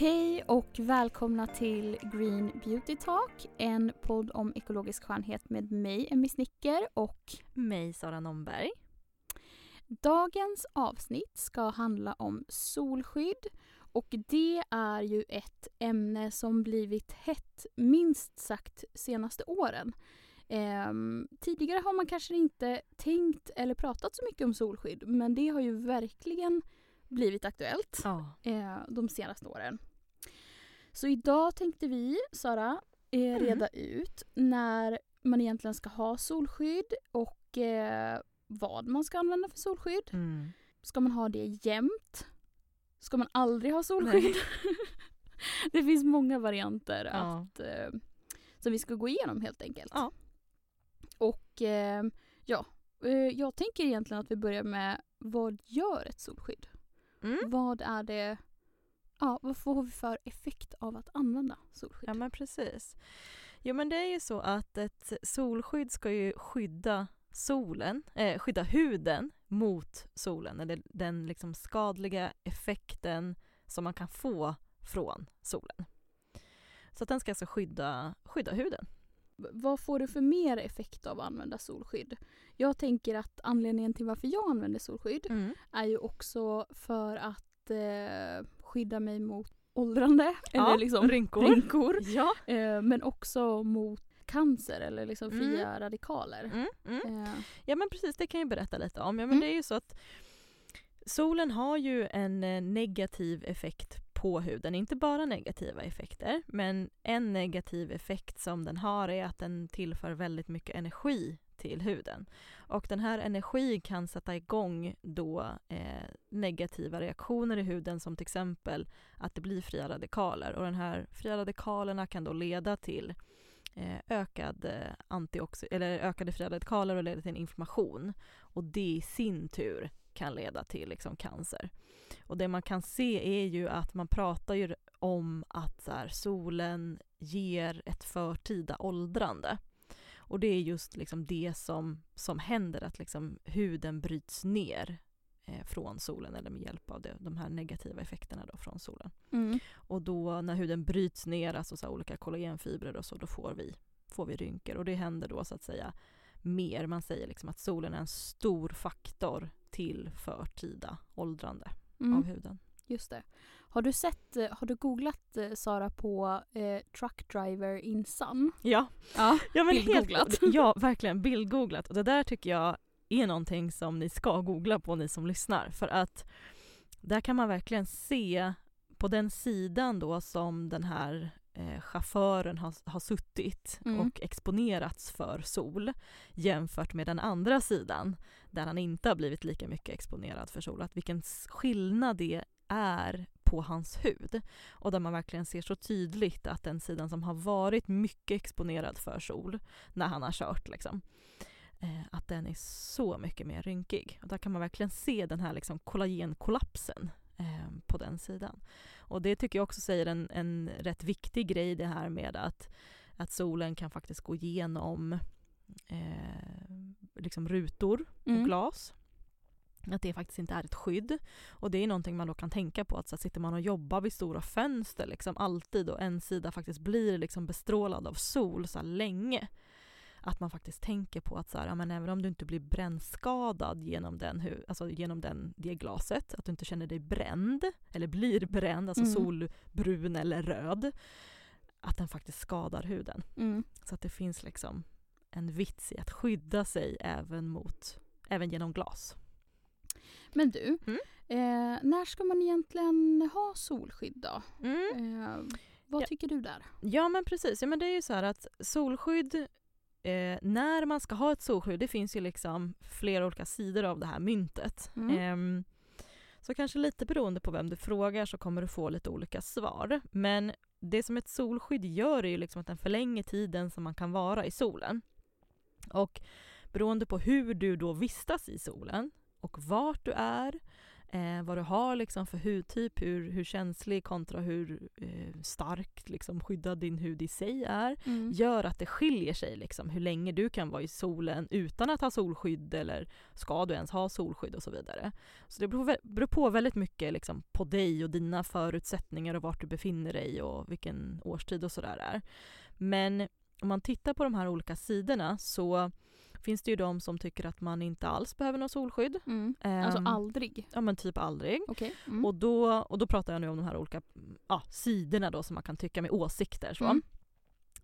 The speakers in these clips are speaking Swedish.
Hej och välkomna till Green Beauty Talk, en podd om ekologisk skönhet med mig, Emmy Snicker och mig, Sara Nomberg. Dagens avsnitt ska handla om solskydd och det är ju ett ämne som blivit hett minst sagt senaste åren. Um, tidigare har man kanske inte tänkt eller pratat så mycket om solskydd men det har ju verkligen blivit aktuellt oh. eh, de senaste åren. Så idag tänkte vi, Sara, eh, mm. reda mm. ut när man egentligen ska ha solskydd och eh, vad man ska använda för solskydd. Mm. Ska man ha det jämt? Ska man aldrig ha solskydd? det finns många varianter ja. att, eh, som vi ska gå igenom helt enkelt. Ja. Och eh, ja, eh, jag tänker egentligen att vi börjar med vad gör ett solskydd? Mm. Vad är det Ja, vad får vi för effekt av att använda solskydd? Ja men precis. Jo men det är ju så att ett solskydd ska ju skydda solen, eh, skydda huden mot solen, eller den liksom skadliga effekten som man kan få från solen. Så att den ska alltså skydda, skydda huden. Vad får du för mer effekt av att använda solskydd? Jag tänker att anledningen till varför jag använder solskydd mm. är ju också för att eh, skydda mig mot åldrande ja, eller liksom rynkor. rynkor. Ja. Eh, men också mot cancer eller liksom Mm. fria radikaler. Mm, mm. Eh, Ja men precis, det kan jag berätta lite om. Ja, men Mm. Det är ju så att solen har ju en eh, negativ effekt på huden. Inte bara negativa effekter, men en negativ effekt som den har är att den tillför väldigt mycket energi till huden. Och den här energin kan sätta igång då eh, negativa reaktioner i huden som till exempel att det blir fria radikaler och den här fria radikalerna kan då leda till eh, ökad, eh, antioxi- eller ökade fria radikaler och leda till en inflammation. Och det i sin tur kan leda till liksom, cancer. Och det man kan se är ju att man pratar ju om att så här, solen ger ett förtida åldrande. Och det är just liksom det som, som händer, att liksom huden bryts ner eh, från solen eller med hjälp av det, de här negativa effekterna då från solen. mm. Och då när huden bryts ner, alltså så olika kollagenfibrer och så, då får vi, får vi rynkor. Och det händer då så att säga mer. Man säger liksom att solen är en stor faktor till förtida åldrande Mm. av huden. Just det. Har du sett, eh, har du googlat eh, Sara på eh, truck driver in sun? Ja, Ja. ja men Bildgooglat. helt, ja verkligen bildgooglat. Och det där tycker jag är någonting som ni ska googla på ni som lyssnar. För att där kan man verkligen se på den sidan då som den här eh, chauffören har, har suttit Mm. och exponerats för sol jämfört med den andra sidan där han inte har blivit lika mycket exponerad för sol. Att vilken skillnad det är på hans hud. Och där man verkligen ser så tydligt att den sidan som har varit mycket exponerad för sol när han har kört liksom, eh, att den är så mycket mer rynkig. Och där kan man verkligen se den här liksom kollagenkollapsen eh, på den sidan. Och det tycker jag också säger en, en rätt viktig grej det här med att, att solen kan faktiskt gå igenom eh, liksom rutor och Mm. glas. Att det faktiskt inte är ett skydd. Och det är någonting man då kan tänka på att så här, sitter man och jobbar vid stora fönster liksom alltid och en sida faktiskt blir liksom bestrålad av sol så här länge. Att man faktiskt tänker på att så här, ja, men även om du inte blir brännskadad genom, den, alltså genom den, det glaset, att du inte känner dig bränd eller blir bränd, alltså Mm. solbrun eller röd, att den faktiskt skadar huden. Mm. Så att det finns liksom en vits i att skydda sig även mot, även genom glas. Men du, Mm. eh, när ska man egentligen ha solskydd då? Eh, vad Ja. tycker du där? Ja men precis, ja, men det är ju så här att solskydd, eh, när man ska ha ett solskydd, det finns ju liksom flera olika sidor av det här myntet. Mm. Ehm, så kanske lite beroende på vem du frågar så kommer du få lite olika svar. Men det som ett solskydd gör är ju liksom att den förlänger tiden som man kan vara i solen. Och beroende på hur du då vistas i solen och vart du är eh, vad du har liksom för hudtyp, hur, hur känslig kontra hur eh, stark liksom, skyddad din hud i sig är, Mm. gör att det skiljer sig liksom, hur länge du kan vara i solen utan att ha solskydd eller ska du ens ha solskydd och så vidare. Så det beror, beror på väldigt mycket liksom, på dig och dina förutsättningar och vart du befinner dig och vilken årstid och sådär är. Men om man tittar på de här olika sidorna så finns det ju de som tycker att man inte alls behöver något solskydd. Mm. Alltså Ehm, aldrig? Ja men typ aldrig. Okej. Mm. Och, då, och då pratar jag nu om de här olika ja, sidorna då som man kan tycka med åsikter. Så, Mm.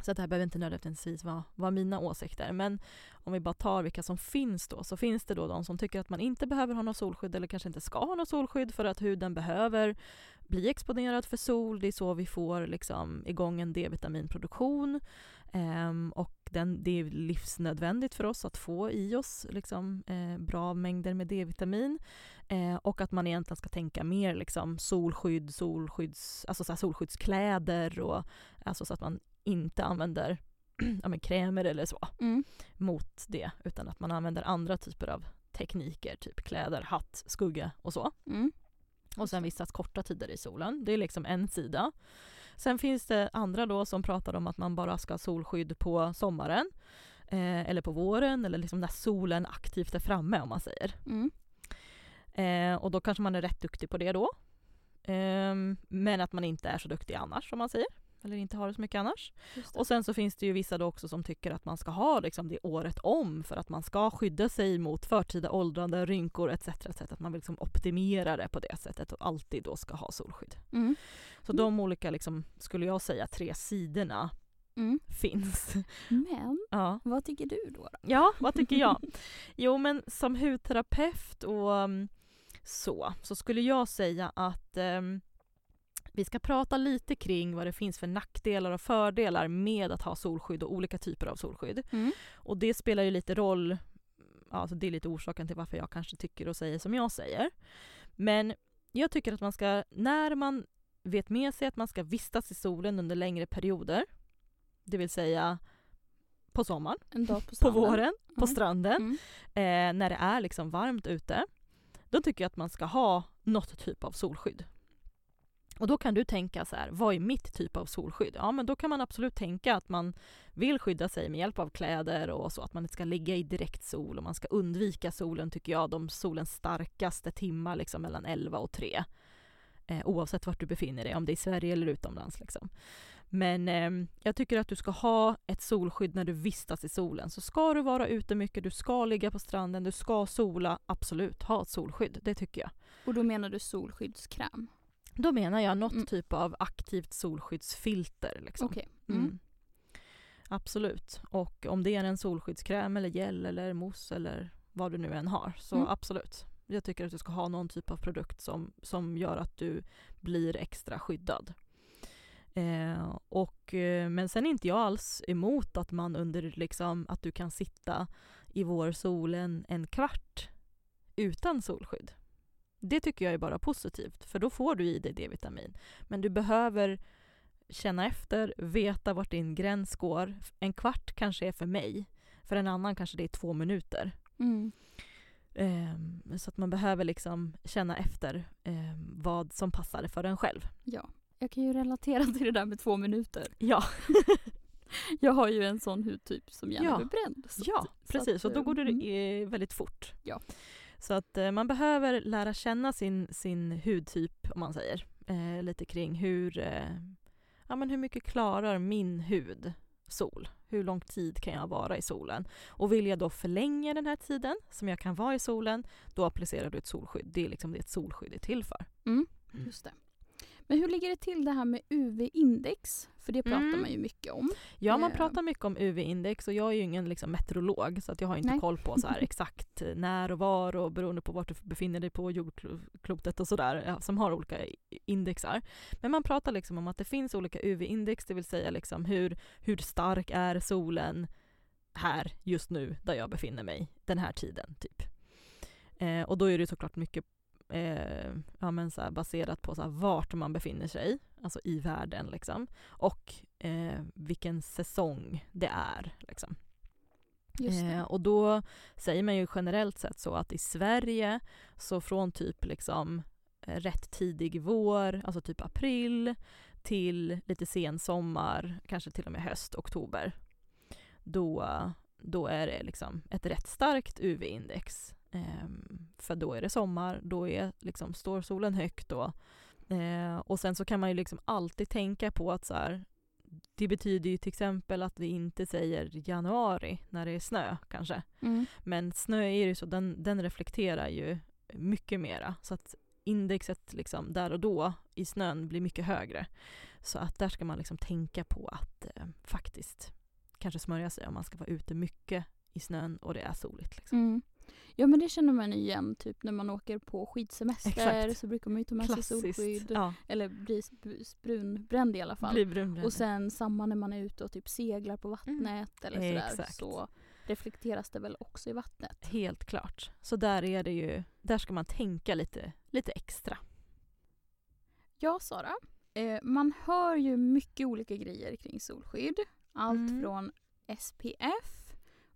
så att det här behöver inte nödvändigtvis vara, vara mina åsikter. Men om vi bara tar vilka som finns då så finns det då de som tycker att man inte behöver ha något solskydd eller kanske inte ska ha något solskydd för att huden behöver bli exponerad för sol. Det är så vi får liksom igång en D-vitaminproduktion. Ehm, och den, det är livsnödvändigt för oss att få i oss liksom, eh, bra mängder med D-vitamin. Eh, och att man egentligen ska tänka mer liksom, solskydd, solskydds, alltså så här, solskyddskläder och alltså så att man inte använder ja, men krämer eller så Mm. mot det utan att man använder andra typer av tekniker, typ kläder, hatt, skugga och så. Mm. Och sen vistas korta tider i solen. Det är liksom en sida. Sen finns det andra då som pratar om att man bara ska ha solskydd på sommaren. Eh, eller på våren eller liksom när solen aktivt är framme om man säger. Mm. Eh, och då kanske man är rätt duktig på det då. Ehm, men att man inte är så duktig annars om man säger. Eller inte har det så mycket annars. Och sen så finns det ju vissa då också som tycker att man ska ha liksom det året om för att man ska skydda sig mot förtida åldrande, rynkor etc. etc. Att man vill liksom optimera det på det sättet och alltid då ska ha solskydd. Mm. Så de olika, liksom, skulle jag säga, tre sidorna Mm. finns. Men Ja. vad tycker du då? då? ja, vad tycker jag? Jo men som hudterapeut och um, så, så skulle jag säga att um, vi ska prata lite kring vad det finns för nackdelar och fördelar med att ha solskydd och olika typer av solskydd. Mm. Och det spelar ju lite roll, alltså det är lite orsaken till varför jag kanske tycker och säger som jag säger. Men jag tycker att man ska, när man vet med sig att man ska vistas i solen under längre perioder, det vill säga på sommaren, på på våren, på Mm. stranden, Mm. eh, när det är liksom varmt ute, då tycker jag att man ska ha något typ av solskydd. Och då kan du tänka så här, vad är mitt typ av solskydd? Ja men då kan man absolut tänka att man vill skydda sig med hjälp av kläder och så, att man inte ska ligga i direkt sol och man ska undvika solen tycker jag, de solens starkaste timmar liksom mellan 11 och 3. Eh, oavsett vart du befinner dig, om det är i Sverige eller utomlands. Liksom. Men eh, jag tycker att du ska ha ett solskydd när du vistas i solen. Så ska du vara ute mycket, du ska ligga på stranden, du ska sola, absolut ha ett solskydd. Det tycker jag. Och då menar du solskyddskräm? Då menar jag något Mm. typ av aktivt solskyddsfilter. Liksom. Okej. Mm. Mm. Absolut. Och om det är en solskyddskräm eller gel eller mousse eller vad du nu än har, så Mm. absolut. Jag tycker att du ska ha någon typ av produkt som, som gör att du blir extra skyddad. Eh, och, eh, men sen är inte jag alls emot att man under liksom, att du kan sitta i vårsolen en kvart utan solskydd. Det tycker jag är bara positivt, för då får du i dig D-vitamin. Men du behöver känna efter, veta vart din gräns går. En kvart kanske är för mig, för en annan kanske det är två minuter. Mm. Ehm, så att man behöver liksom känna efter ehm, vad som passar för en själv. Ja. Jag kan ju relatera till det där med två minuter. Ja, Jag har ju en sån hudtyp som gärna Ja. blir bränd. ja precis. att, Och då går det mm. eh, väldigt fort. Ja. Så att eh, man behöver lära känna sin, sin hudtyp, om man säger. Eh, lite kring hur, eh, ja, men hur mycket klarar min hud sol? Hur lång tid kan jag vara i solen? Och vill jag då förlänga den här tiden som jag kan vara i solen, då applicerar du ett solskydd. Det är liksom det ett solskydd är till för. Mm. Mm. Just det. Men hur ligger det till det här med UV-index? För det pratar Mm. man ju mycket om. Ja, man Eh. pratar mycket om UV-index och jag är ju ingen liksom, meteorolog så att jag har inte Nej. koll på så här exakt eh, när och var och beroende på vart du befinner dig på jordklotet och sådär som har olika indexar. Men man pratar liksom om att det finns olika UV-index, det vill säga liksom hur, hur stark är solen här just nu där jag befinner mig den här tiden typ. Eh, och då är det såklart mycket eh, ja, men så här, baserat på så här, vart man befinner sig, alltså i världen liksom och eh, vilken säsong det är. Liksom. Eh, och då säger man ju generellt sett så att i Sverige så från typ liksom rätt tidig vår, alltså typ april till lite sen sommar, kanske till och med höst, oktober. Då, då är det liksom ett rätt starkt UV-index. Eh, för då är det sommar, då är liksom, står solen högt då. Eh, och sen så kan man ju liksom alltid tänka på att så här, det betyder ju till exempel att vi inte säger januari när det är snö kanske. Mm. Men snö är ju så, den, den reflekterar ju mycket mera. Så att indexet liksom där och då i snön blir mycket högre. Så att där ska man liksom tänka på att eh, faktiskt kanske smörja sig om man ska vara ute mycket i snön och det är soligt. Liksom. Mm. Ja men det känner man igen typ när man åker på skidsemester Exakt. så brukar man ju ta med sig solskydd. Ja, Eller bli brunbränd i alla fall. brunbränd. Och sen samma när man är ute och typ seglar på vattnet eller sådär Exakt. så reflekteras det väl också i vattnet. Helt klart. Så där är det ju, där ska man tänka lite, lite extra. Ja Sara, eh, man hör ju mycket olika grejer kring solskydd. Allt Mm. från SPF,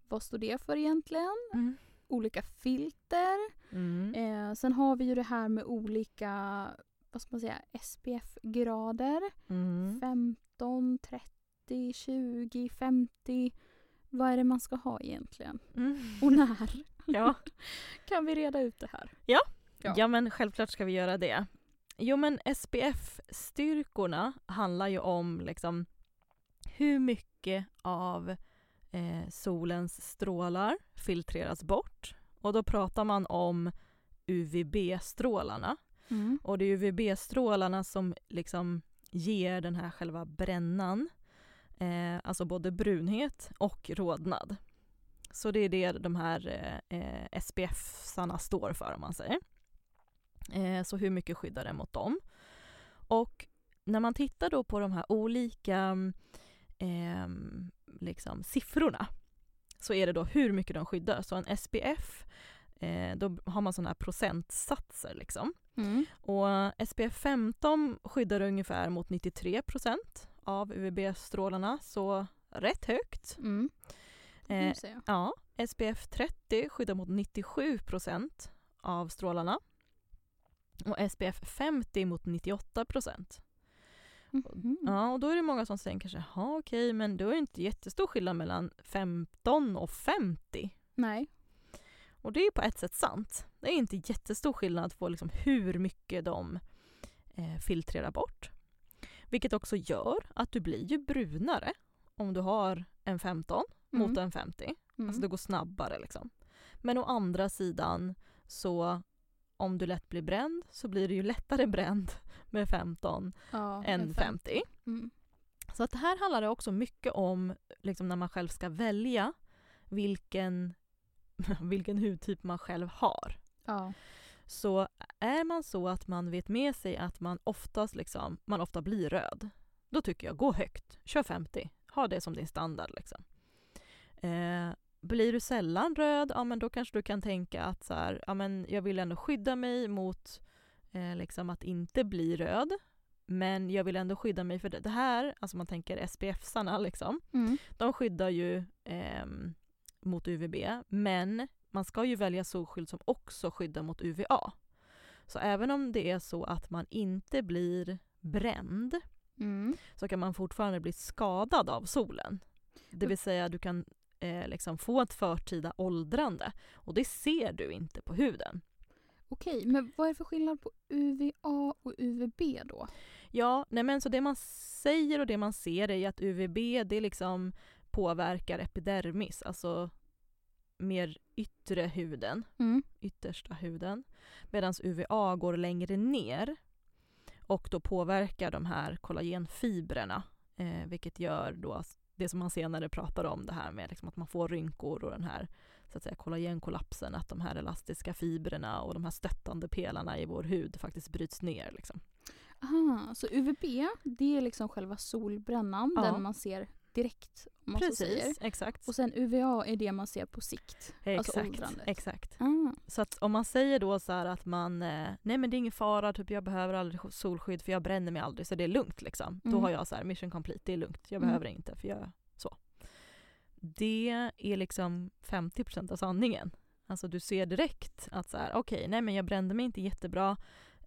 vad står det för egentligen? Olika filter. Mm. Eh, sen har vi ju det här med olika vad ska man säga, SPF-grader. Mm. 15, 30, 20, 50. Vad är det man ska ha egentligen? Mm. Och när? Ja. Kan vi reda ut det här? Ja. Ja. Ja. men självklart ska vi göra det. Jo men SPF-styrkorna handlar ju om liksom hur mycket av eh, solens strålar filtreras bort. Och då pratar man om UVB-strålarna. Mm. Och det är UVB-strålarna som liksom ger den här själva brännan. Eh, alltså både brunhet och rodnad. Så det är det de här eh, SPF-sarna står för om man säger. Eh, så hur mycket skyddar det mot dem? Och när man tittar då på de här olika eh, liksom siffrorna så är det då hur mycket de skyddar. Så en SPF, eh, då har man sådana här procentsatser liksom. Mm. Och SPF 15 skyddar ungefär mot 93% av UVB-strålarna, så rätt högt. Mm. Eh, ja, SPF 30 skyddar mot 97% av strålarna. Och SPF 50 mot 98 Mhm. Ja, och då är det många som säger kanske, ja okej, men då är det inte jättestor skillnad mellan 15 och 50. Nej. Och det är ju på ett sätt sant. Det är inte jättestor skillnad på liksom hur mycket de eh, filtrerar bort. Vilket också gör att du blir ju brunare om du har en 15 Mm. mot en 50. Mm. Alltså det går snabbare liksom. Men å andra sidan så om du lätt blir bränd så blir du ju lättare bränd med 15 ja, än en 50. Mm. Så att här handlar det också mycket om liksom när man själv ska välja vilken, vilken hudtyp man själv har. Ja. Så är man så att man vet med sig att man oftast liksom, man ofta blir röd, då tycker jag gå högt. Kör 50. Ha det som din standard. Liksom. Eh, blir du sällan röd, ja men då kanske du kan tänka att så här, ja, men jag vill ändå skydda mig mot eh, liksom att inte bli röd. Men jag vill ändå skydda mig för det, här, alltså man tänker SPF-sarna liksom, Mm. de skyddar ju ehm, mot UVB, men man ska ju välja solskydd som också skyddar mot UVA. Så även om det är så att man inte blir bränd Mm. så kan man fortfarande bli skadad av solen. Det vill säga du kan eh, liksom få ett förtida åldrande och det ser du inte på huden. Okej, men vad är det för skillnad på UVA och UVB då? Ja, nej men så det man säger och det man ser är att UVB det liksom påverkar epidermis, alltså mer yttre huden, Mm. yttersta huden. Medan UVA går längre ner och då påverkar de här kollagenfibrerna, eh, vilket gör då det som man senare pratar om, det här med liksom att man får rynkor och den här så att säga, kollagenkollapsen, att de här elastiska fibrerna och de här stöttande pelarna i vår hud faktiskt bryts ner. Liksom. Aha, så UVB det är liksom själva solbrännan, Ja. den man ser direkt om man så säger. Precis, exakt. Och sen UVA är det man ser på sikt. Alltså Exakt, åldrandet. exakt. Ah. Så att om man säger då så att man, eh, nej men det är ingen fara, typ jag behöver aldrig solskydd för jag bränner mig aldrig så det är lugnt liksom. Då Mm. har jag så här mission complete, det är lugnt, jag Mm. behöver inte för jag så. det är liksom 50% av sanningen. Alltså du ser direkt att så här, okej, okay, nej men jag brände mig inte jättebra.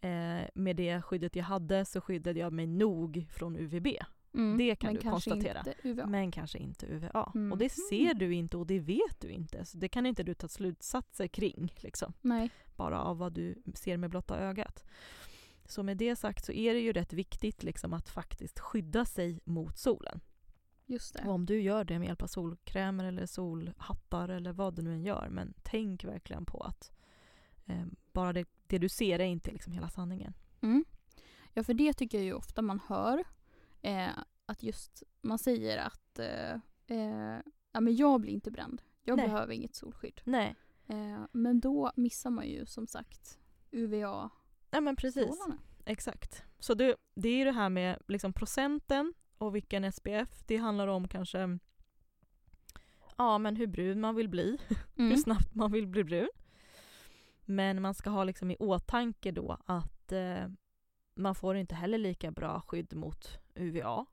Eh, med det skyddet jag hade så skyddade jag mig nog från UVB. Mm, det kan du konstatera. Men kanske inte UVA. Mm. Och det ser du inte och det vet du inte. Så det kan inte du ta slutsatser kring. Liksom. Bara av vad du ser med blotta ögat. Så med det sagt så är det ju rätt viktigt liksom att faktiskt skydda sig mot solen. Just det. Och om du gör det med hjälp av solkrämer eller solhattar eller vad du nu än gör. Men tänk verkligen på att eh, bara det, det, du ser är inte liksom hela sanningen. Mm. Ja, för det tycker jag ju ofta man hör. Eh, att just man säger att eh, eh ja, men jag blir inte bränd. Jag Nej. behöver inget solskydd. Nej. Eh, men då missar man ju som sagt UVA Ja men precis. Strålarna. Exakt. Så det, det är det här med liksom procenten och vilken SPF. Det handlar om kanske ja, men hur brun man vill bli. Mm. hur snabbt man vill bli brun. Men man ska ha liksom i åtanke då att eh, man får inte heller lika bra skydd mot UVA.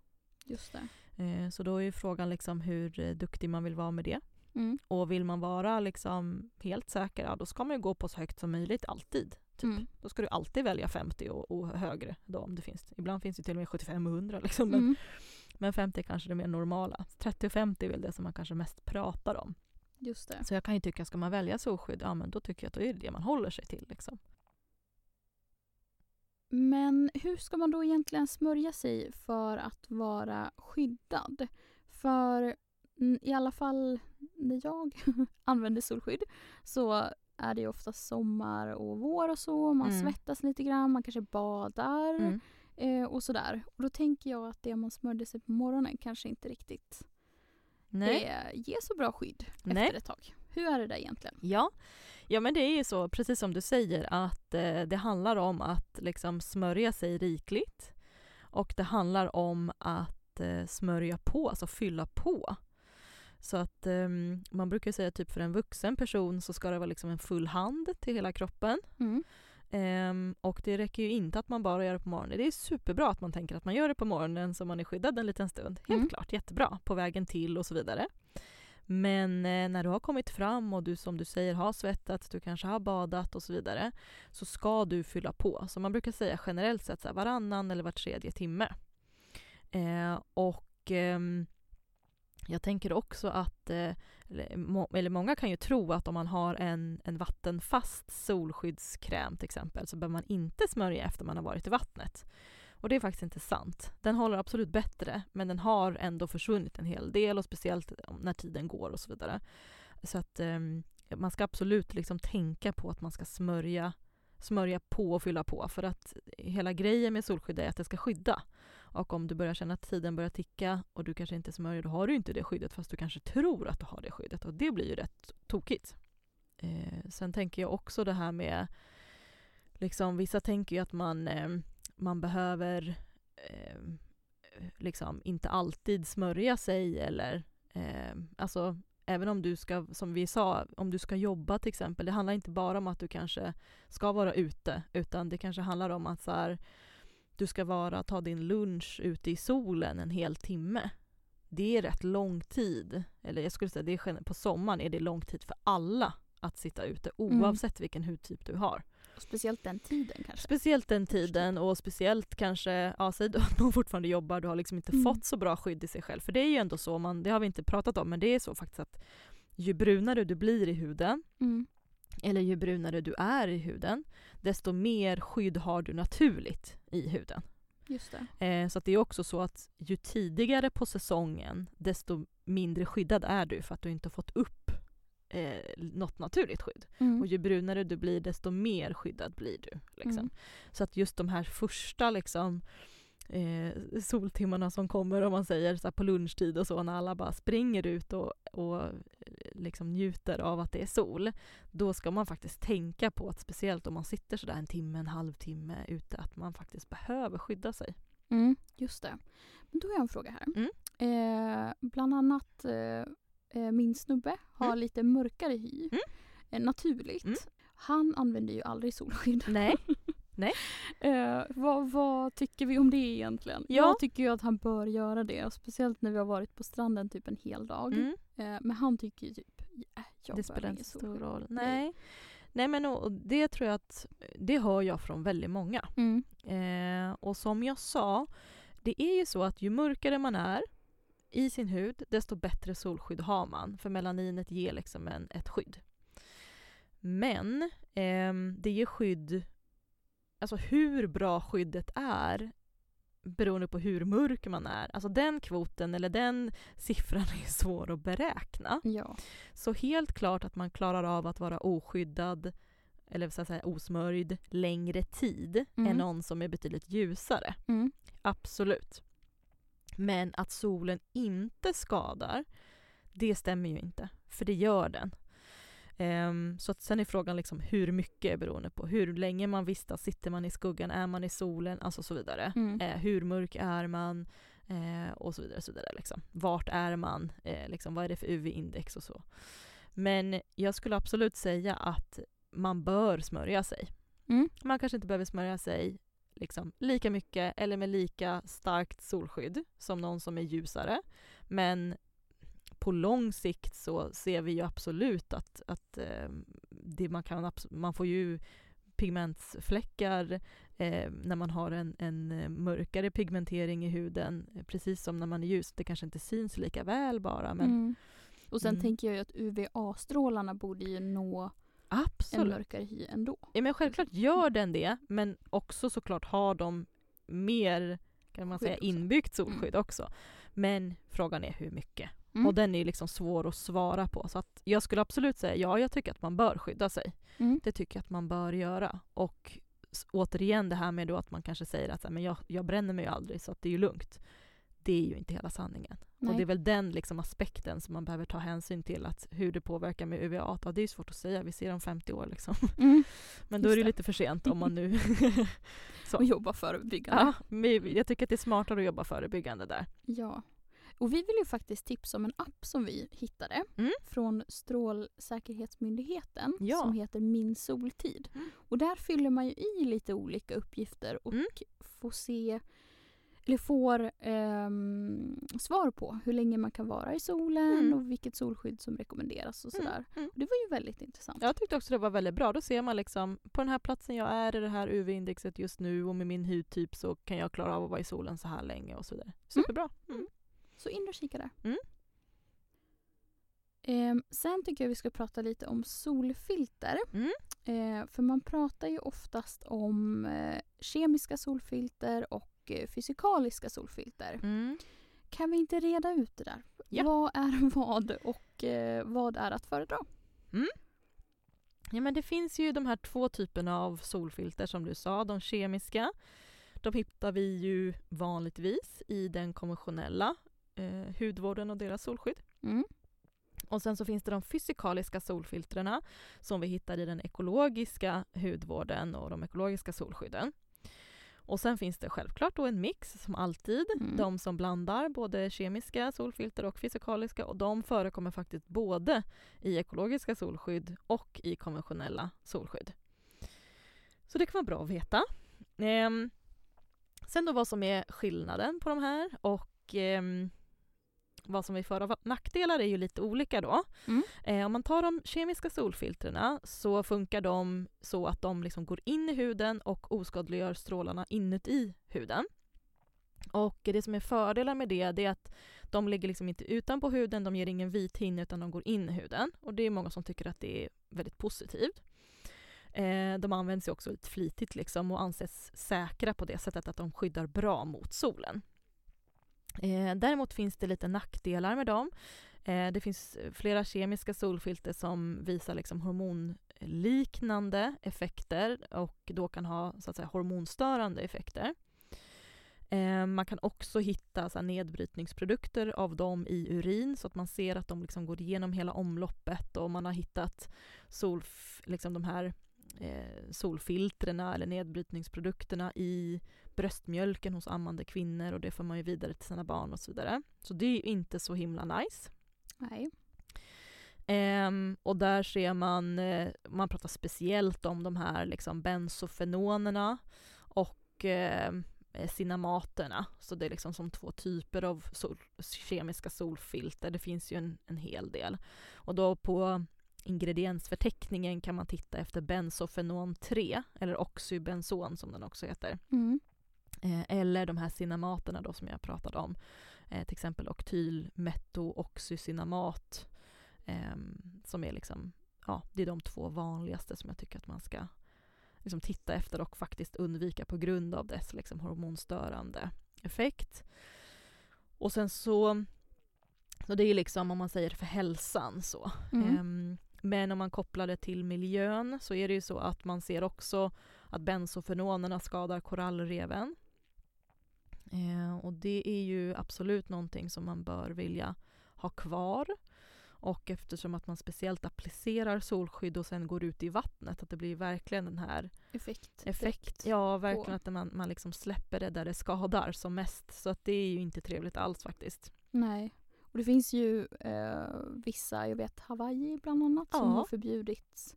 Just det. Eh, så då är frågan liksom hur eh, duktig man vill vara med det. Mm. Och vill man vara liksom helt säker, ja, då ska man ju gå på så högt som möjligt alltid. Typ. Mm. Då ska du alltid välja 50 och, och, högre. Då, om det finns. Ibland finns det till och med 75 och 100. Liksom, men, mm. men 50 är kanske det mer normala. 30 och 50 är väl det som man kanske mest pratar om. Just det. Så jag kan ju tycka, ska man välja solskydd, ja men då tycker jag att då är det det man håller sig till. Liksom. Men hur ska man då egentligen smörja sig för att vara skyddad? För i alla fall när jag använder solskydd så är det ju ofta sommar och vår och så. Man mm. svettas lite grann, man kanske badar mm. eh, och sådär. Och då tänker jag att det man smörjde sig på morgonen kanske inte riktigt Nej. Eh, ger så bra skydd Nej. efter ett tag. Hur är det där egentligen? Ja, ja men det är ju så, precis som du säger, att eh, det handlar om att liksom smörja sig rikligt. Och det handlar om att eh, smörja på, alltså fylla på. Så att um, man brukar säga typ för en vuxen person så ska det vara liksom en full hand till hela kroppen. Mm. Um, och det räcker ju inte att man bara gör det på morgonen. Det är superbra att man tänker att man gör det på morgonen så man är skyddad en liten stund. Helt mm. klart, jättebra. På vägen till och så vidare. Men eh, när du har kommit fram och du som du säger har svettats, du kanske har badat och så vidare, så ska du fylla på. Så man brukar säga generellt sett så här, varannan eller var tredje timme. Eh, och eh, jag tänker också att, eh, eller många kan ju tro att om man har en, en vattenfast solskyddskräm till exempel så behöver man inte smörja efter man har varit i vattnet. Och det är faktiskt inte sant. Den håller absolut bättre men den har ändå försvunnit en hel del och speciellt eh, när tiden går och så vidare. Så att eh, man ska absolut liksom tänka på att man ska smörja, smörja på och fylla på för att hela grejen med solskydd är att det ska skydda. Och om du börjar känna att tiden börjar ticka och du kanske inte smörjer, då har du inte det skyddet fast du kanske tror att du har det skyddet och det blir ju rätt tokigt. Eh, sen tänker jag också det här med, liksom vissa tänker ju att man, eh, man behöver eh, liksom inte alltid smörja sig eller eh, alltså även om du ska, som vi sa, om du ska jobba till exempel, det handlar inte bara om att du kanske ska vara ute, utan det kanske handlar om att så här, du ska vara, ta din lunch ute i solen en hel timme. Det är rätt lång tid. Eller jag skulle säga det är, på sommaren är det lång tid för alla att sitta ute mm. oavsett mm. vilken hudtyp du har. Speciellt den tiden kanske? Speciellt den tiden och speciellt kanske, ja säg att man fortfarande jobbar, du har liksom inte mm. fått så bra skydd i sig själv. För det är ju ändå så, man, det har vi inte pratat om, men det är så faktiskt att ju brunare du blir i huden, mm. eller ju brunare du är i huden, desto mer skydd har du naturligt i huden. Just eh, så det är också så att ju tidigare på säsongen, desto mindre skyddad är du för att du inte har fått upp eh, något naturligt skydd. Mm. Och ju brunare du blir, desto mer skyddad blir du. Liksom. Mm. Så att just de här första liksom, eh, soltimmarna som kommer om man säger så på lunchtid och så när alla bara springer ut och, och liksom njuter av att det är sol, då ska man faktiskt tänka på att speciellt om man sitter sådär en timme, en halvtimme ute, att man faktiskt behöver skydda sig. Mm, just det. Men då har jag en fråga här. Mm. Eh, bland annat eh, eh min snubbe har mm. lite mörkare hy, mm. eh, naturligt. Mm. Han använder ju aldrig solskydd. Nej. Nej. Eh, vad, vad tycker vi om det egentligen? Ja. Jag tycker ju att han bör göra det. Speciellt när vi har varit på stranden typ en hel dag. Mm. Eh, men han tycker ju typ, äh, jag Det spelar inte stor solsken." roll. Nej. Nej. Men och det tror jag att det hör jag från väldigt många. Mm. Eh, och som jag sa, det är ju så att ju mörkare man är i sin hud, desto bättre solskydd har man. För melaninet ger liksom en, ett skydd. Men ehm, det ger skydd, alltså hur bra skyddet är beroende på hur mörk man är. Alltså den kvoten eller den siffran är svår att beräkna. Ja. Så helt klart att man klarar av att vara oskyddad eller så att säga osmörjd längre tid Mm. än någon som är betydligt ljusare. Mm. Absolut. Men att solen inte skadar, det stämmer ju inte. För det gör den. Ehm, så att sen är frågan liksom hur mycket beroende på hur länge man vistas, sitter man i skuggan, är man i solen, alltså så vidare. Mm. Eh, hur mörk är man? Eh, och så vidare. Så vidare liksom. Vart är man? Eh, liksom, vad är det för UV-index och så. Men jag skulle absolut säga att man bör smörja sig. Mm. Man kanske inte behöver smörja sig liksom, lika mycket eller med lika starkt solskydd som någon som är ljusare. Men på lång sikt så ser vi ju absolut att, att eh, det man, kan, man får ju pigmentsfläckar eh, när man har en, en eh, mörkare pigmentering i huden, eh, precis som när man är ljus. Det kanske inte syns lika väl bara, men Mm. Och sen Mm. tänker jag ju att UVA-strålarna borde ju nå en absolut. mörkare hy ändå. Ja, men självklart gör den det, men också såklart har de mer kan man säga, inbyggt solskydd också. Men frågan är hur mycket. Mm. Och den är liksom svår att svara på. Så att jag skulle absolut säga ja, jag tycker att man bör skydda sig. Mm. Det tycker jag att man bör göra. Och återigen det här med då att man kanske säger att men jag, jag bränner mig ju aldrig så att det är ju lugnt. Det är ju inte hela sanningen. Och Nej. det är väl den liksom aspekten som man behöver ta hänsyn till, att hur det påverkar med UVA. Ja, det är ju svårt att säga, vi ser om 50 år liksom. Mm. Men då Just är det det. lite för sent om man nu... Så. Och jobba förebyggande. ja, jag tycker att det är smartare att jobba förebyggande där. Ja. Och vi vill ju faktiskt tipsa om en app som vi hittade Mm. från Strålsäkerhetsmyndigheten Ja. som heter Min soltid. Mm. Och där fyller man ju i lite olika uppgifter och Mm. får se eller får ehm, svar på hur länge man kan vara i solen Mm. och vilket solskydd som rekommenderas och Mm, sådär. mm. Det var ju väldigt intressant. Jag tyckte också det var väldigt bra. Då ser man liksom, på den här platsen jag är i det här UV-indexet just nu och med min hudtyp så kan jag klara av att vara i solen så här länge och så vidare. Superbra. Mm. Så in och kika där. Mm. Ehm, sen tycker jag vi ska prata lite om solfilter. Mm. Eh, för man pratar ju oftast om eh, kemiska solfilter och eh, fysikaliska solfilter. Mm. Kan vi inte reda ut det där? Ja. Vad är vad och eh, vad är att föredra? Ja, men det finns ju de här två typerna av solfilter som du sa. De kemiska, de hittar vi ju vanligtvis i den konventionella eh, hudvården och deras solskydd. Mm. Och sen så finns det de fysikaliska solfiltrerna som vi hittar i den ekologiska hudvården och de ekologiska solskydden. Och sen finns det självklart då en mix som alltid, Mm. de som blandar både kemiska solfilter och fysikaliska och de förekommer faktiskt både i ekologiska solskydd och i konventionella solskydd. Så det kan vara bra att veta. Ehm, sen då vad som är skillnaden på de här och ehm, vad som är för och nackdelar är ju lite olika då. Mm. Eh, om man tar de kemiska solfiltrerna så funkar de så att de liksom går in i huden och oskadliggör strålarna inuti huden. Och det som är fördelar med det, det är att de ligger liksom inte utanpå huden, de ger ingen vit hinna utan de går in i huden. Och det är många som tycker att det är väldigt positivt. Eh, de används ju också lite flitigt liksom och anses säkra på det sättet att de skyddar bra mot solen. Eh, däremot finns det lite nackdelar med dem. Eh, det finns flera kemiska solfilter som visar liksom hormonliknande effekter och då kan ha så att säga, hormonstörande effekter. Eh, man kan också hitta så här, nedbrytningsprodukter av dem i urin så att man ser att de liksom går igenom hela omloppet och man har hittat solf, liksom de här eh, solfiltrerna eller nedbrytningsprodukterna i bröstmjölken hos ammande kvinnor och det får man ju vidare till sina barn och så vidare. Så det är ju inte så himla nice. Nej. Ehm, och där ser man, eh, man pratar speciellt om de här liksom bensofenonerna och eh, cinamaterna. Så det är liksom som två typer av sol, kemiska solfilter. Det finns ju en, en hel del. Och då på ingrediensförteckningen kan man titta efter bensofenon 3, eller oxybenson som den också heter. Mm. Eh, eller de här cinamaterna då som jag pratade om. Eh, till exempel oktylmetooxycinamat. Eh, som är liksom, ja, det är de två vanligaste som jag tycker att man ska liksom titta efter och faktiskt undvika på grund av dess liksom hormonstörande effekt. Och sen så, så det är liksom om man säger för hälsan så. Mm. Men om man kopplar det till miljön så är det ju så att man ser också att bensofenonerna skadar korallreven. Eh, och det är ju absolut någonting som man bör vilja ha kvar. Och eftersom att man speciellt applicerar solskydd och sen går ut i vattnet, att det blir verkligen den här Effekt. effekt. Ja, verkligen att man, man liksom släpper det där det skadar som mest. Så att det är ju inte trevligt alls faktiskt. Nej. Och det finns ju eh, vissa, jag vet Hawaii bland annat, som Ja. har förbjudit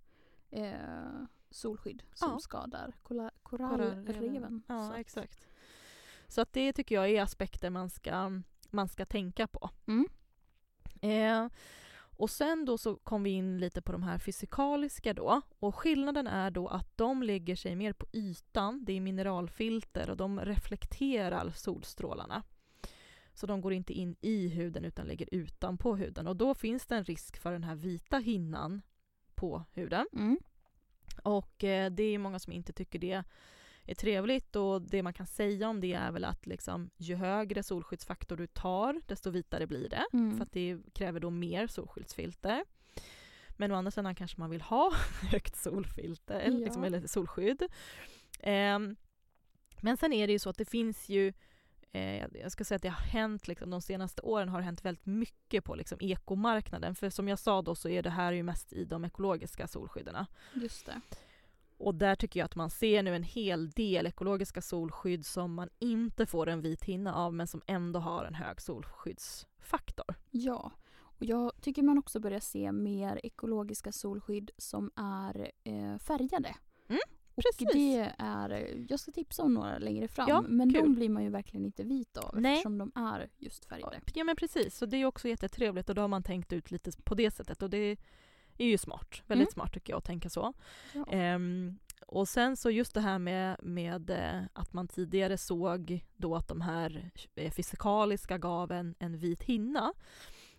eh, solskydd som Ja. skadar korallreven. Ja, Så att- exakt. Så att det tycker jag är aspekter man ska, man ska tänka på. Mm. Eh, och sen då så kom vi in lite på de här fysikaliska då. Och skillnaden är då att de lägger sig mer på ytan, det är mineralfilter och de reflekterar solstrålarna. Så de går inte in i huden utan ligger utanpå huden och då finns det en risk för den här vita hinnan på huden. Mm. Och eh, det är många som inte tycker det är trevligt och det man kan säga om det är väl att liksom, ju högre solskyddsfaktor du tar desto vitare blir det. Mm. För att det kräver då mer solskyddsfilter. Men å andra sidan kanske man vill ha högt solfilter, Ja. liksom, eller solskydd. Ehm, men sen är det ju så att det finns ju eh, jag ska säga att det har hänt, liksom, de senaste åren har det hänt väldigt mycket på liksom, ekomarknaden. För som jag sa då så är det här ju mest i de ekologiska solskydden. Just det. Och där tycker jag att man ser nu en hel del ekologiska solskydd som man inte får en vit hinna av men som ändå har en hög solskyddsfaktor. Ja. Och jag tycker man också börjar se mer ekologiska solskydd som är eh, färgade. Mm, och precis. det är, jag ska tipsa om några längre fram, Ja, men kul. de blir man ju verkligen inte vit av Nej. eftersom de är just färgade. Ja men precis, så det är också jättetrevligt och då har man tänkt ut lite på det sättet och det är ju smart. Väldigt Mm. smart tycker jag att tänka så. Ja. Ehm, och sen så just det här med, med eh, att man tidigare såg då att de här eh, fysikaliska gav en, en vit hinna.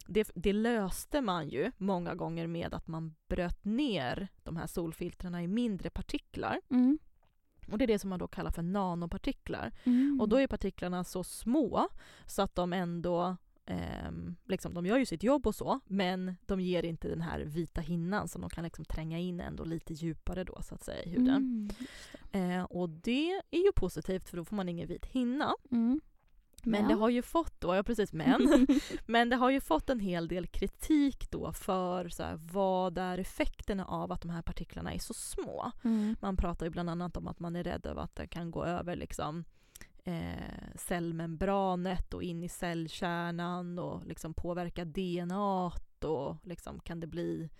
Det, det löste man ju många gånger med att man bröt ner de här solfiltrerna i mindre partiklar. Mm. Och det är det som man då kallar för nanopartiklar. Mm. Och då är partiklarna så små så att de ändå ehm, liksom, de gör ju sitt jobb och så, men de ger inte den här vita hinnan som de kan liksom tränga in ändå lite djupare då så att säga i huden. Mm. Eh, och det är ju positivt för då får man ingen vit hinna. Mm. Men, det har ju fått då, ja precis men, men det har ju fått en hel del kritik då för så här, vad är effekterna av att de här partiklarna är så små. mm. Man pratar ju bland annat om att man är rädd över att det kan gå över liksom, eh, cellmembranet och in i cellkärnan och liksom påverka DNA och liksom kan det bli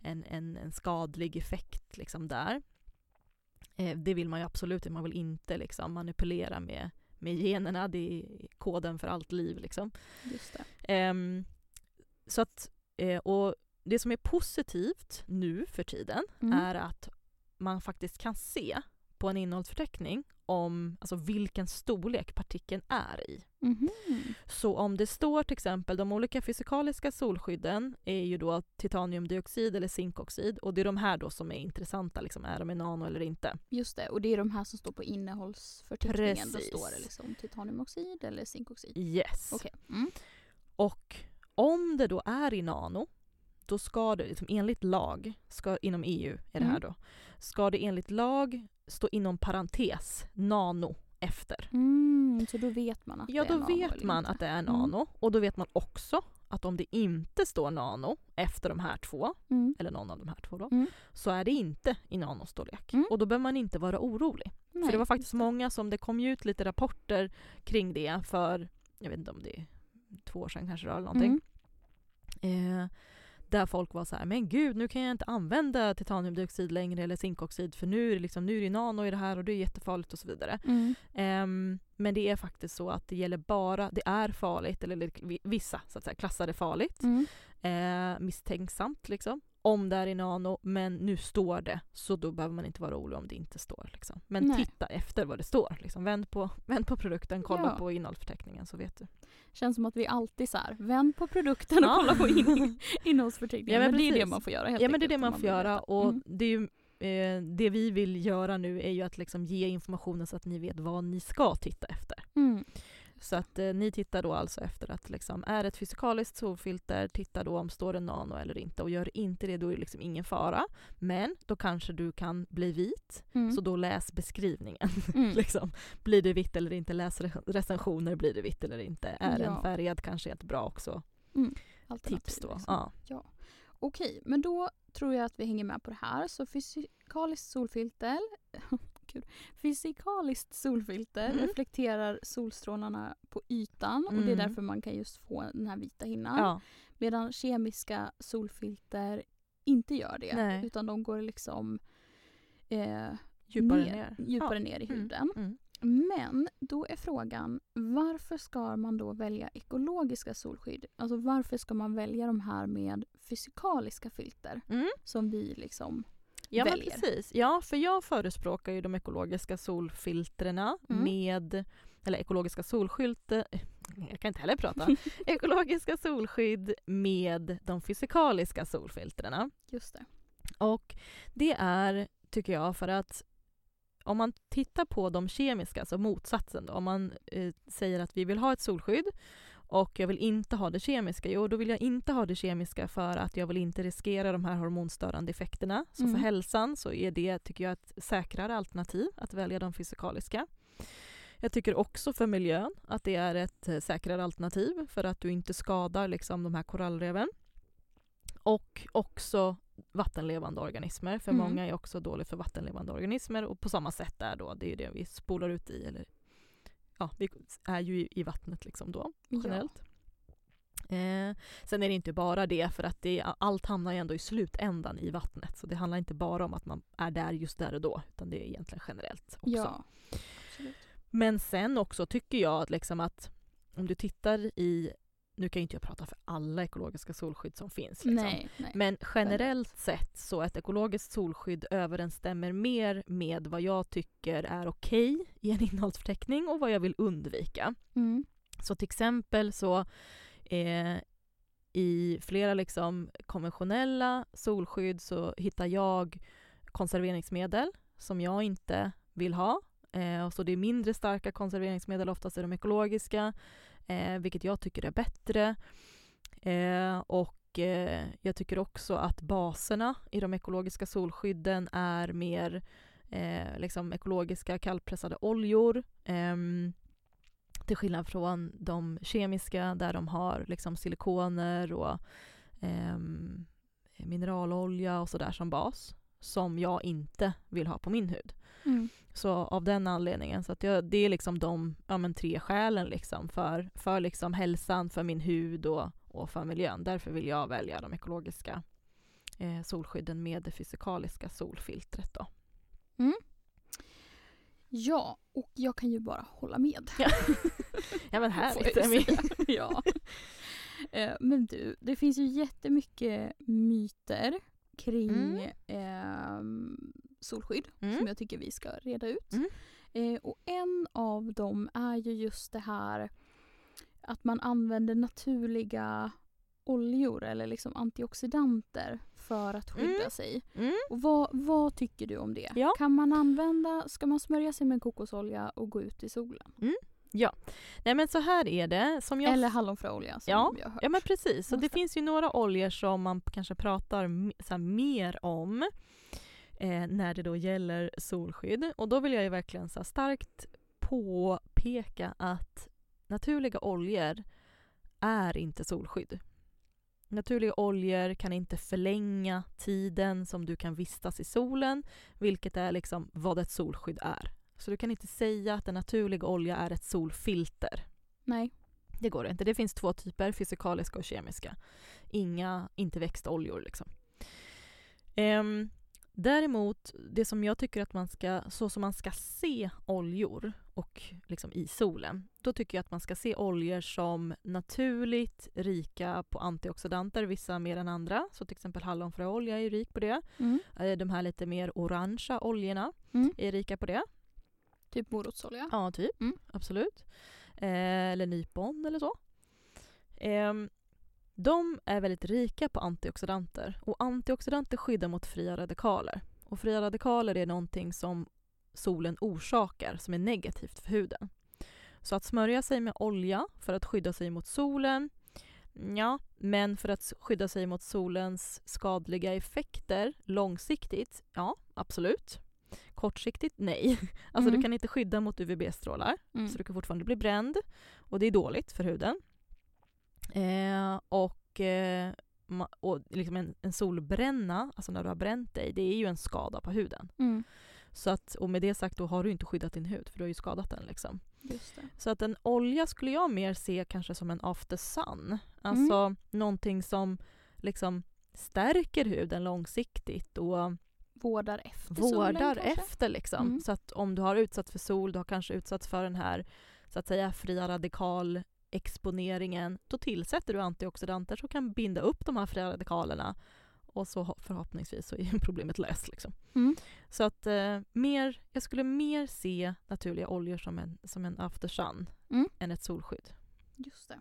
en, en, en skadlig effekt liksom där. Eh, det vill man ju absolut man vill inte liksom manipulera med, med generna, det är koden för allt liv. Liksom. Just det. Ehm, så att, eh, och det som är positivt nu för tiden Mm. är att man faktiskt kan se på en innehållsförteckning om alltså vilken storlek partikeln är i. Mhm. Så om det står till exempel de olika fysikaliska solskydden är ju då titaniumdioxid eller zinkoxid och det är de här då som är intressanta, liksom, är de i nano eller inte. Just det, och det är de här som står på innehållsförteckningen. Då står det liksom titaniumoxid eller zinkoxid. Yes. Okej. Mm. Och om det då är i nano, då ska det liksom enligt lag, ska, inom EU är det här Mm. då, ska det enligt lag stå inom parentes nano efter. Mm, så då vet man att Ja, det är då nano vet eller man inte. att det är Mm. nano och då vet man också att om det inte står nano efter de här två, Mm. eller någon av de här två då, Mm. så är det inte i nanostorlek. Mm. Och då behöver man inte vara orolig. Nej, För det var faktiskt många som, det kom ut lite rapporter kring det för, jag vet inte om det är två år sedan kanske då, eller någonting. Mm. Eh, där folk var så här, men gud nu kan jag inte använda titaniumdioxid längre eller zinkoxid för nu är det, liksom, nu är det nano i det här och det är jättefarligt och så vidare. Mm. Ehm, men det är faktiskt så att det gäller bara, det är farligt, eller vi- vissa så att säga klassade farligt, Mm. eh, misstänksamt liksom, om det är i nano, men nu står det, så då behöver man inte vara orolig om det inte står. Liksom. Men Nej. titta efter vad det står. Liksom. Vänd, på, vänd på produkten, kolla Ja. på innehållsförteckningen så vet du. Känns som att vi alltid så här, vänd på produkten och Ja. kolla på in, innehållsförteckningen. Ja, men men det är det man får göra helt Ja men det är det om man får göra och Mm. det, är ju, eh, det vi vill göra nu är ju att liksom ge informationen så att ni vet vad ni ska titta efter. Mm. Så att eh, ni tittar då alltså efter att liksom, är ett fysikaliskt solfilter, titta då om står det nano eller inte och gör inte det då är det liksom ingen fara. Men då kanske du kan bli vit, Mm. så då läs beskrivningen. Mm. liksom. Blir det vitt eller inte? Läs re- recensioner, blir det vitt eller inte? Är Ja. den färgad kanske är ett bra också Alternativ, tips då. liksom. Ja. Okej, men då tror jag att vi hänger med på det här. Så fysikaliskt solfilter Gud. Fysikaliskt solfilter Mm. reflekterar solstrålarna på ytan och det är Mm. därför man kan just få den här vita hinnan. ja. Medan kemiska solfilter inte gör det. Nej. Utan de går liksom eh, Djupare ner, ner. djupare Ja. ner i Mm. huden. Mm. Men då är frågan varför ska man då välja ekologiska solskydd? Alltså varför ska man välja de här med fysikaliska filter Mm. som vi liksom Ja men väljer. precis. Ja för jag förespråkar ju de ekologiska solfiltrerna Mm. med, eller ekologiska solskylt, eh, jag kan inte heller prata, ekologiska solskydd med de fysikaliska solfiltrerna. Just det. Och det är, tycker jag, för att om man tittar på de kemiska, alltså motsatsen då, om man eh, säger att vi vill ha ett solskydd och jag vill inte ha det kemiska, jo då vill jag inte ha det kemiska för att jag vill inte riskera de här hormonstörande effekterna. Så Mm. för hälsan så är det, tycker jag, ett säkrare alternativ att välja de fysikaliska. Jag tycker också för miljön att det är ett eh, säkrare alternativ för att du inte skadar liksom, de här korallreven. Och också vattenlevande organismer, för Mm. många är också dåligt för vattenlevande organismer och på samma sätt där då, det är ju det vi spolar ut i, eller ja, vi är ju i, vattnet liksom då generellt. Eh, sen är det inte bara det, för att det, allt hamnar ju ändå i slutändan i vattnet. Så det handlar inte bara om att man är där just där och då, utan det är egentligen generellt också. Ja. Absolut. Men sen också tycker jag att, liksom att om du tittar i, nu kan ju inte jag prata för alla ekologiska solskydd som finns. Liksom. Nej, nej. Men generellt sett så ett ekologiskt solskydd överensstämmer mer med vad jag tycker är okej i en innehållsförteckning och vad jag vill undvika. Mm. Så till exempel så eh, i flera liksom konventionella solskydd så hittar jag konserveringsmedel som jag inte vill ha. Eh, och så det är mindre starka konserveringsmedel, oftast är de ekologiska, eh, vilket jag tycker är bättre. Eh, och eh, jag tycker också att baserna i de ekologiska solskydden är mer eh, liksom ekologiska kallpressade oljor. eh, till skillnad från de kemiska där de har liksom silikoner och eh, mineralolja och sådär som bas. Som jag inte vill ha på min hud. Mm. Så av den anledningen, så att jag, det är liksom de ja, men tre skälen liksom för, för liksom hälsan, för min hud och, och för miljön. Därför vill jag välja de ekologiska eh, solskydden med det fysikaliska solfiltret. Då. Ja, och jag kan ju bara hålla med. Ja, ja men härligt. Emmy. ja. Eh, Men du, det finns ju jättemycket myter kring Mm. ehm, solskydd Mm. som jag tycker vi ska reda ut. Mm. Eh, och en av dem är ju just det här att man använder naturliga oljor eller liksom antioxidanter för att skydda Mm. sig. Mm. Och vad, vad tycker du om det? Ja. Kan man använda, ska man smörja sig med kokosolja och gå ut i solen? Nej men så här är det. Som jag Eller hallonfröolja som Ja, vi har hört. Ja men precis, så det finns ju några oljor som man kanske pratar så mer om eh, när det då gäller solskydd. Och då vill jag ju verkligen så starkt påpeka att naturliga oljor är inte solskydd. Naturliga oljor kan inte förlänga tiden som du kan vistas i solen, vilket är liksom vad ett solskydd är. Så du kan inte säga att en naturlig olja är ett solfilter. Nej. Det går inte. Det finns två typer, fysikaliska och kemiska. Inga, inte växtoljor liksom. Ehm, däremot, det som jag tycker att man ska, så som man ska se oljor och liksom i solen, då tycker jag att man ska se oljor som naturligt rika på antioxidanter, vissa mer än andra. Så till exempel hallonfröolja är rik på det. Mm. Eh, De här lite mer orangea oljorna Mm. är rika på det. Typ morotsolja. Ja, typ. Mm. Absolut. Eh, eller nypon eller så. Ehm, de är väldigt rika på antioxidanter och antioxidanter skyddar mot fria radikaler. Och fria radikaler är någonting som solen orsakar som är negativt för huden. Så att smörja sig med olja för att skydda sig mot solen, ja, men för att skydda sig mot solens skadliga effekter långsiktigt, ja, absolut. Kortsiktigt, nej. Alltså Mm. du kan inte skydda mot UVB-strålar, Mm. så du kan fortfarande bli bränd och det är dåligt för huden. Eh, och eh, och liksom en, en solbränna, alltså när du har bränt dig, det är ju en skada på huden. Mm. Så att, och med det sagt då har du inte skyddat din hud för du har ju skadat den. Liksom. Så att en olja skulle jag mer se kanske som en after sun. Alltså någonting som liksom stärker huden långsiktigt och Vårdar efter solen vårdar kanske? efter. Liksom. Mm. Så att om du har utsatts för sol, du har kanske utsatts för den här så att säga fria radikal exponeringen, då tillsätter du antioxidanter som kan binda upp de här fria radikalerna och så ho- förhoppningsvis så är problemet löst. Liksom. Mm. Så att eh, mer, jag skulle mer se naturliga oljor som en, som en after sun Mm. än ett solskydd. Just det.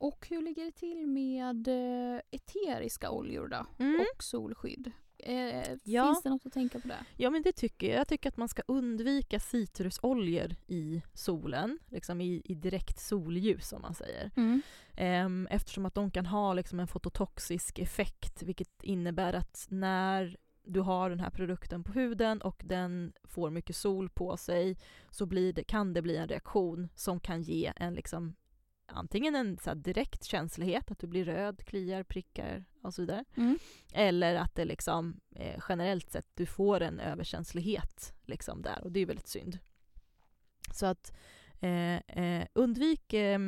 Och hur ligger det till med eh, eteriska oljor då? Mm. Och solskydd? Eh, Ja. Finns det något att tänka på det? Ja men det tycker jag. Jag tycker att man ska undvika citrusoljor i solen, liksom i, i direkt solljus om man säger. Mm. Ehm, eftersom att de kan ha liksom en fototoxisk effekt vilket innebär att när du har den här produkten på huden och den får mycket sol på sig så blir det, kan det bli en reaktion som kan ge en liksom antingen en så direkt känslighet, att du blir röd, kliar, prickar och så vidare. Mm. Eller att det liksom eh, generellt sett du får en överkänslighet liksom där och det är väldigt synd. Så att eh, eh, undvik eh,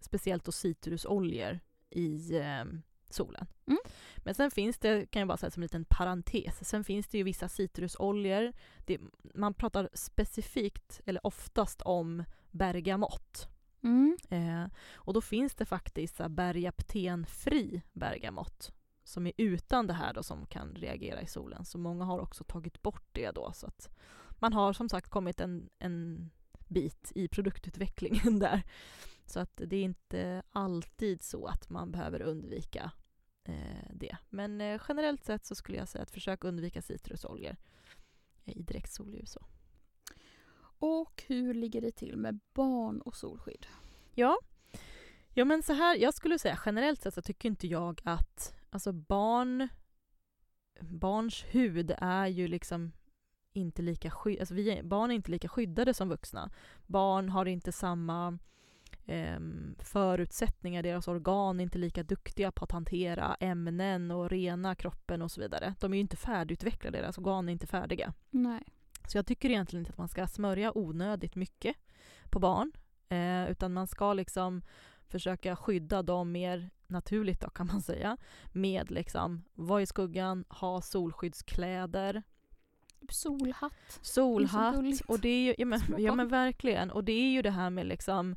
speciellt då citrusoljor i eh, solen. Mm. Men sen finns det, kan jag bara säga som en liten parentes, sen finns det ju vissa citrusoljor. Det, man pratar specifikt, eller oftast om bergamott. Mm. Eh, och då finns det faktiskt bergaptenfri bergamott som är utan det här då som kan reagera i solen. Så många har också tagit bort det då. Så att man har som sagt kommit en, en bit i produktutvecklingen där. Så att det är inte alltid så att man behöver undvika eh, det. Men eh, generellt sett så skulle jag säga att försök undvika citrusoljor i direkt solljus. Och hur ligger det till med barn och solskydd? Ja. ja, men så här, jag skulle säga generellt sett så tycker inte jag att alltså barn, barns hud är ju liksom inte lika sky- alltså vi barn är inte lika skyddade som vuxna. Barn har inte samma ehm, förutsättningar, deras organ är inte lika duktiga på att hantera ämnen och rena kroppen och så vidare. De är ju inte färdigutvecklade, deras organ är inte färdiga. Nej. Så jag tycker egentligen inte att man ska smörja onödigt mycket på barn. Eh, utan man ska liksom försöka skydda dem mer naturligt då kan man säga. Med liksom, vara i skuggan, ha solskyddskläder, solhatt. solhatt. gulligt. och det är ju, ja, men, ja men verkligen. Och det är ju det här med liksom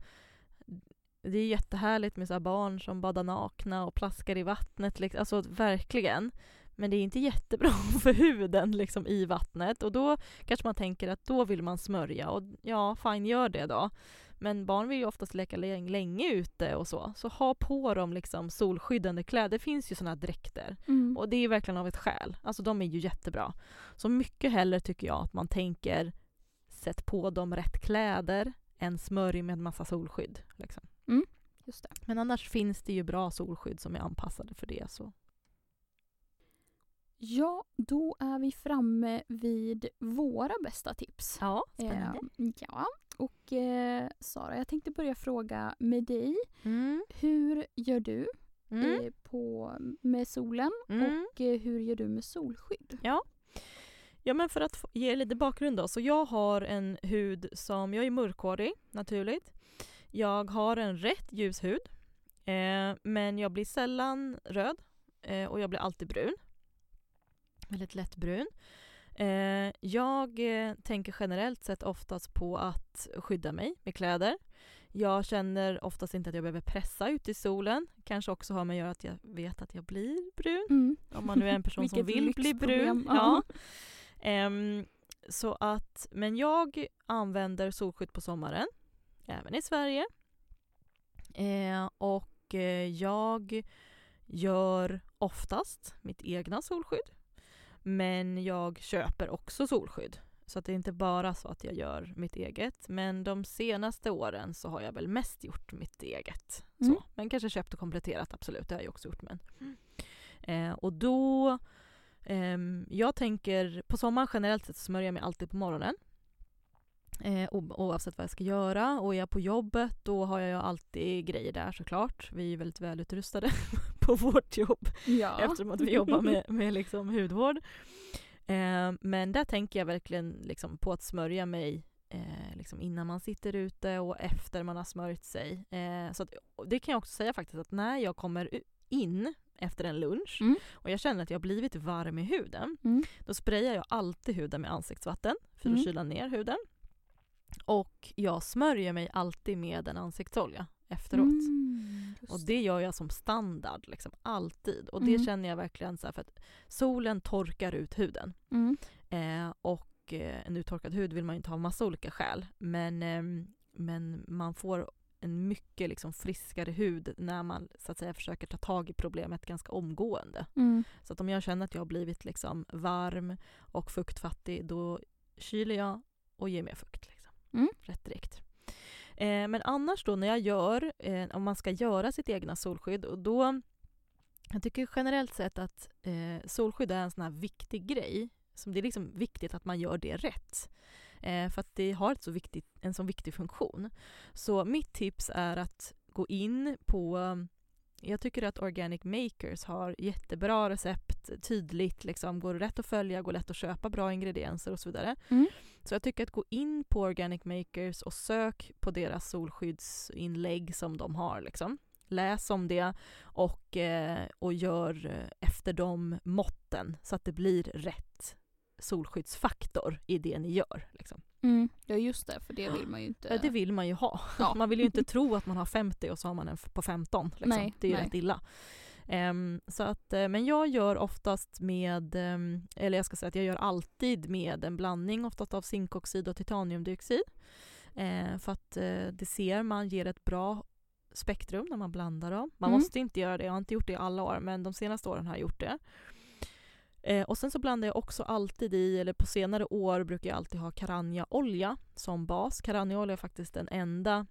det är jättehärligt med så barn som badar nakna och plaskar i vattnet. Liksom. Alltså verkligen. Men det är inte jättebra för huden liksom, i vattnet. Och då kanske man tänker att då vill man smörja. Och ja, fine, gör det då. Men barn vill ju oftast leka lä- länge ute och så. Så ha på dem liksom solskyddande kläder. Det finns ju här dräkter. Mm. Och det är verkligen av ett skäl. Alltså de är ju jättebra. Så mycket hellre tycker jag att man tänker sätt på dem rätt kläder än smörj med massa solskydd. Liksom. Det. Men annars finns det ju bra solskydd som är anpassade för det. Så. Ja, då är vi framme vid våra bästa tips. Ja, Eh, ja, och eh, Sara, jag tänkte börja fråga med dig. Mm. Hur gör du Mm. eh, på, med solen Mm. och eh, hur gör du med solskydd? Ja men för att ge lite bakgrund då. Så jag har en hud som, jag är mörkhårig naturligt. Jag har en rätt ljus hud. Eh, men jag blir sällan röd eh, och jag blir alltid brun. Väldigt lätt brun. Eh, jag eh, tänker generellt sett oftast på att skydda mig med kläder. Jag känner oftast inte att jag behöver pressa ut i solen. Kanske också har med att göra att jag vet att jag blir brun. Mm. Om man nu är en person som vill bli brun. Ja. Ehm, så att, men jag använder solskydd på sommaren, även i Sverige. Eh, och eh, jag gör oftast mitt egna solskydd. Men jag köper också solskydd. Så att det är inte bara så att jag gör mitt eget. Men de senaste åren så har jag väl mest gjort mitt eget. Mm. Så. Men kanske köpt och kompletterat, absolut. Det har jag också gjort. Men. Eh, och då... ehm, jag tänker, på sommaren generellt sett smörjer jag mig alltid på morgonen. Eh, oavsett vad jag ska göra. Och är jag på jobbet då har jag alltid grejer där såklart. Vi är väldigt välutrustade på vårt jobb Ja. eftersom att vi jobbar med, med liksom hudvård. Eh, men där tänker jag verkligen liksom på att smörja mig eh, liksom innan man sitter ute och efter man har smörjt sig. Eh, så att, det kan jag också säga faktiskt att när jag kommer in efter en lunch Mm. och jag känner att jag har blivit varm i huden, Mm. då sprayar jag alltid huden med ansiktsvatten för att Mm. kyla ner huden. Och jag smörjer mig alltid med en ansiktsolja efteråt. Mm, Och det gör jag som standard, liksom, alltid. Och det Mm. känner jag verkligen så för att solen torkar ut huden. Mm. Eh, och eh, en uttorkad hud vill man ju inte ha av massa olika skäl. Men, ehm, men man får en mycket liksom, friskare hud när man så att säga försöker ta tag i problemet ganska omgående. Mm. Så att om jag känner att jag har blivit liksom, varm och fuktfattig då kyler jag och ger mer fukt. Liksom. Mm. Rätt direkt. Eh, men annars då när jag gör, eh, om man ska göra sitt egna solskydd, och då jag tycker generellt sett att eh, solskydd är en sån här viktig grej. Som det är liksom viktigt att man gör det rätt. Eh, för att det har ett så viktigt, en så viktig funktion. Så mitt tips är att gå in på jag tycker att Organic Makers har jättebra recept, tydligt, liksom, går rätt att följa, går lätt att köpa bra ingredienser och så vidare. Mm. Så jag tycker att gå in på Organic Makers och sök på deras solskyddsinlägg som de har. Liksom. Läs om det och, eh, och gör eh, efter de måtten så att det blir rätt solskyddsfaktor i det ni gör. Liksom. Mm. Ja just det, för det vill man ju inte. Ja, det vill man ju ha. Ja. Man vill ju inte tro att man har 50 och så har man en på 15. Liksom. Nej, det är ju nej. rätt illa. Ehm, så att, eh, men jag gör oftast med, ehm, eller jag ska säga att jag gör alltid med en blandning oftast av zinkoxid och titaniumdioxid. Eh, för att eh, det ser man ger ett bra spektrum när man blandar dem. Man Mm. måste inte göra det, jag har inte gjort det i alla år men de senaste åren har jag gjort det. Eh, och sen så blandar jag också alltid i, eller på senare år brukar jag alltid ha Carania-olja som bas. Carania-olja är faktiskt den enda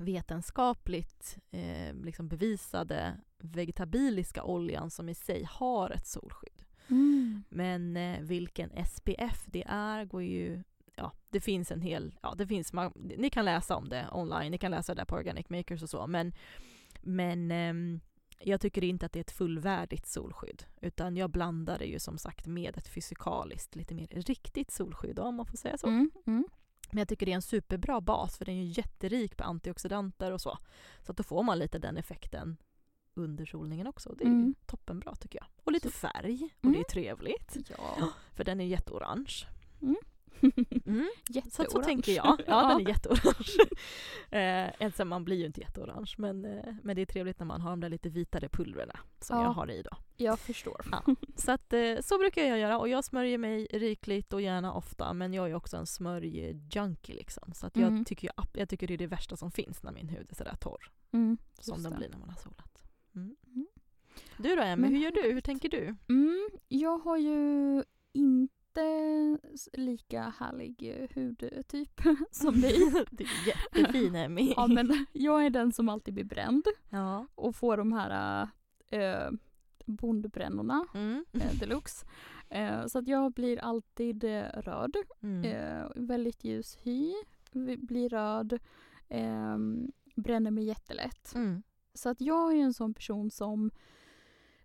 vetenskapligt eh, liksom bevisade vegetabiliska oljan som i sig har ett solskydd. Mm. Men eh, vilken SPF det är går ju... Ja, det finns en hel... Ja, det finns, man, ni kan läsa om det online, ni kan läsa det på Organic Makers och så, men, men ehm, jag tycker inte att det är ett fullvärdigt solskydd. Utan jag blandar det ju som sagt med ett fysikaliskt, lite mer riktigt solskydd om man får säga så. Mm. Mm. Men jag tycker det är en superbra bas för den är ju jätterik på antioxidanter och så. Så att då får man lite den effekten under solningen också. Det är Mm. toppenbra tycker jag. Och lite Så- färg och Mm. det är trevligt. Ja. För den är jätteorange. Mm. Mm. Så, så tänker jag. Ja, den är jätteorange. eh, ensam man blir ju inte jätteorange men, eh, men det är trevligt när man har de där lite vitare pulverna som Ja. jag har i då. Jag förstår. Ja. Så, att, eh, så brukar jag göra och jag smörjer mig rikligt och gärna ofta men jag är också en smörjjunkie liksom. Så att jag, Mm. tycker ju, ap- jag tycker det är det värsta som finns när min hud är sådär torr. Mm. Som den blir när man har solat. Mm. Mm. Du då Emmy, hur gör du? Hur tänker du? Mm, jag har ju inte s- lika härlig eh, hudtyp som dig. du är jättefin Emmy. ja, men jag är den som alltid blir bränd ja. och får de här äh, bondbrännorna Mm. äh, deluxe. Eh, så att jag blir alltid eh, röd. Mm. Eh, väldigt ljus hy, blir röd, ehm, bränner mig jättelätt. Mm. Så att jag är en sån person som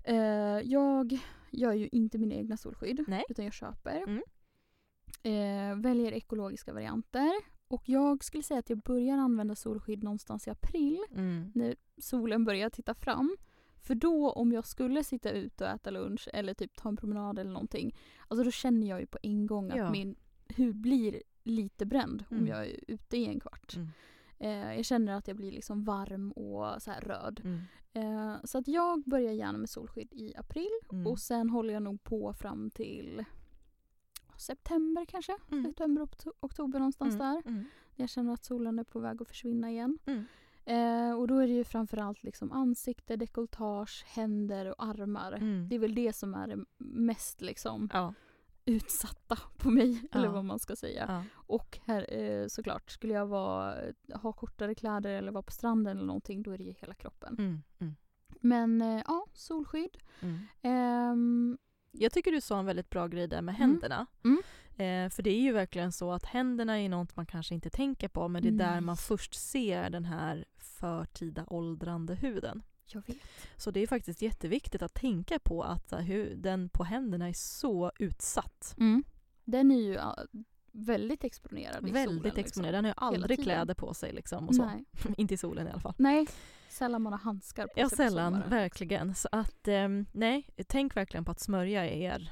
eh, jag gör ju inte mina egna solskydd Nej. utan jag köper. Mm. Eh, väljer ekologiska varianter och jag skulle säga att jag börjar använda solskydd någonstans i april Mm. när solen börjar titta fram. För då om jag skulle sitta ute och äta lunch eller typ ta en promenad eller någonting. Alltså då känner jag ju på en gång att Ja. min hud blir lite bränd om Mm. jag är ute i en kvart. Mm. Eh, jag känner att jag blir liksom varm och så röd. Mm. Eh, så att jag börjar gärna med solskydd i april Mm. och sen håller jag nog på fram till september kanske. Mm. September, okto- oktober någonstans där. Mm. Jag känner att solen är på väg att försvinna igen. Mm. Eh, och då är det ju framförallt liksom ansikte, dekolletage, händer och armar. Mm. Det är väl det som är det mest liksom Ja. Utsatta på mig. Eller Ja. vad man ska säga. Ja. Och här, eh, såklart, skulle jag vara, ha kortare kläder eller vara på stranden eller någonting då är det ju hela kroppen. Mm. Mm. Men eh, ja, solskydd. Mm. Ehm, Jag tycker du sa en väldigt bra grej där med Mm. händerna. Mm. Eh, för det är ju verkligen så att händerna är något man kanske inte tänker på men det är där man först ser den här förtida åldrande huden. Jag vet. Så det är faktiskt jätteviktigt att tänka på att så här, huden på händerna är så utsatt. Den är ju ja, väldigt exponerad i Väldigt solen. exponerad. Den har ju aldrig kläder på sig liksom och så. Nej. inte i solen i alla fall. Nej, sällan man har handskar på Ja, sig på sällan. sommaren. Verkligen. Så att ehm, nej, tänk verkligen på att smörja er,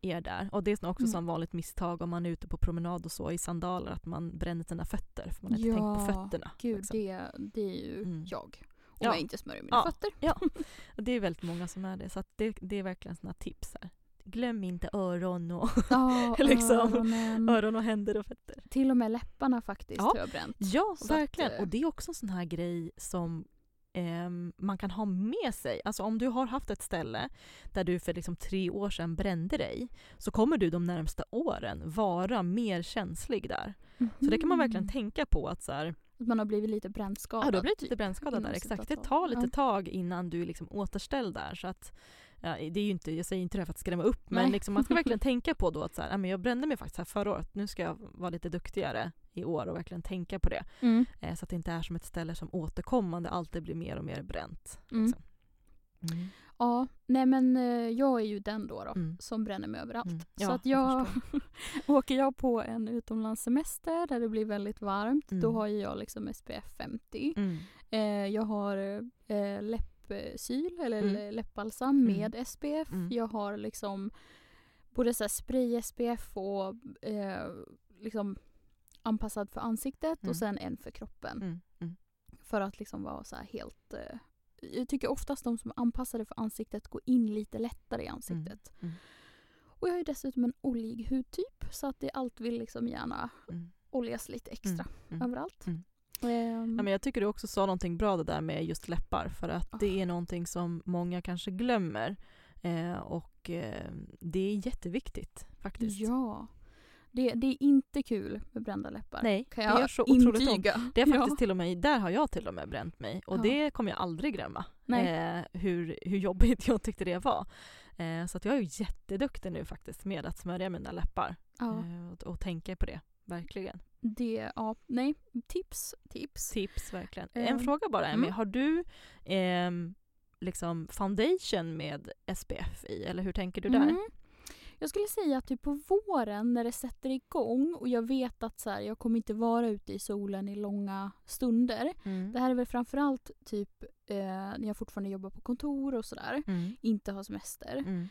er där. Och det är också Mm. som vanligt misstag om man är ute på promenad och så i sandaler att man bränner sina fötter för man har inte tänkt på Ja, fötterna. Gud, liksom. det, det är ju Mm. jag. Om Ja. jag inte smörjer mina Ja. fötter. Ja, och det är väldigt många som är det. Så att det, det är verkligen sådana tips här. Glöm inte öron och, Ja, Liksom. öronen. öron och händer och fötter. Till och med läpparna faktiskt Ja. har jag bränt. Ja, att, verkligen. eh, och det är också en sån här grej som ehm, man kan ha med sig. Alltså om du har haft ett ställe där du för liksom tre år sedan brände dig så kommer du de närmsta åren vara mer känslig där. Så det kan man verkligen Mhm. tänka på att så här, Att man har blivit lite brännskadad. ja, du har blivit lite brännskadad där. Exakt. Det tar lite tag innan du är liksom återställd där. Så att, ja, det är ju inte, jag säger inte det här för att skrämma upp men liksom, man ska verkligen tänka på då att så här, jag brände mig faktiskt här förra året. Nu ska jag vara lite duktigare i år och verkligen tänka på det. Mm. Eh, så att det inte är som ett ställe som återkommande alltid blir mer och mer bränt. Mm. Liksom. Mm. Ja, nej men eh, jag är ju den då, då Mm. som bränner mig överallt. Mm. Så Ja, att jag jag, åker jag på en utomlandssemester där det blir väldigt varmt, då Mm. har ju jag liksom SPF 50. Mm. Eh, jag har eh, läppsyl eller Mm. läppbalsam med SPF. Mm. Jag har liksom både så spray SPF och eh, liksom anpassad för ansiktet Mm. och sen en för kroppen. Mm. Mm. För att liksom vara så här helt... Jag tycker oftast de som är anpassade för ansiktet går in lite lättare i ansiktet. Mm. Och jag har ju dessutom en oljig hudtyp så att det allt vill liksom gärna Mm. oljas lite extra Mm. Mm. överallt. Mm. Ehm, Ja, men jag tycker du också sa någonting bra det där med just läppar för att Ah. det är någonting som många kanske glömmer. Eh, och eh, det är jätteviktigt faktiskt. Ja. Det, det är inte kul med brända läppar. Nej, kan det jag gör så otroligt ont. Det är faktiskt Ja. till och med, där har jag till och med bränt mig och Ja. det kommer jag aldrig glömma. Eh, hur, hur jobbigt jag tyckte det var. Eh, så att jag är ju jätteduktig nu faktiskt med att smörja mina läppar Ja, eh, och, och tänka på det. Verkligen. det, ja, nej, tips, tips. Tips verkligen. Eh, En fråga bara Emmy, mm. har du ehm, liksom foundation med SPF i eller hur tänker du där? Mm. Jag skulle säga att typ på våren när det sätter igång och jag vet att så här, jag kommer inte vara ute i solen i långa stunder. Mm. Det här är väl framförallt typ eh, när jag fortfarande jobbar på kontor och sådär. Mm. Inte har semester. Mm.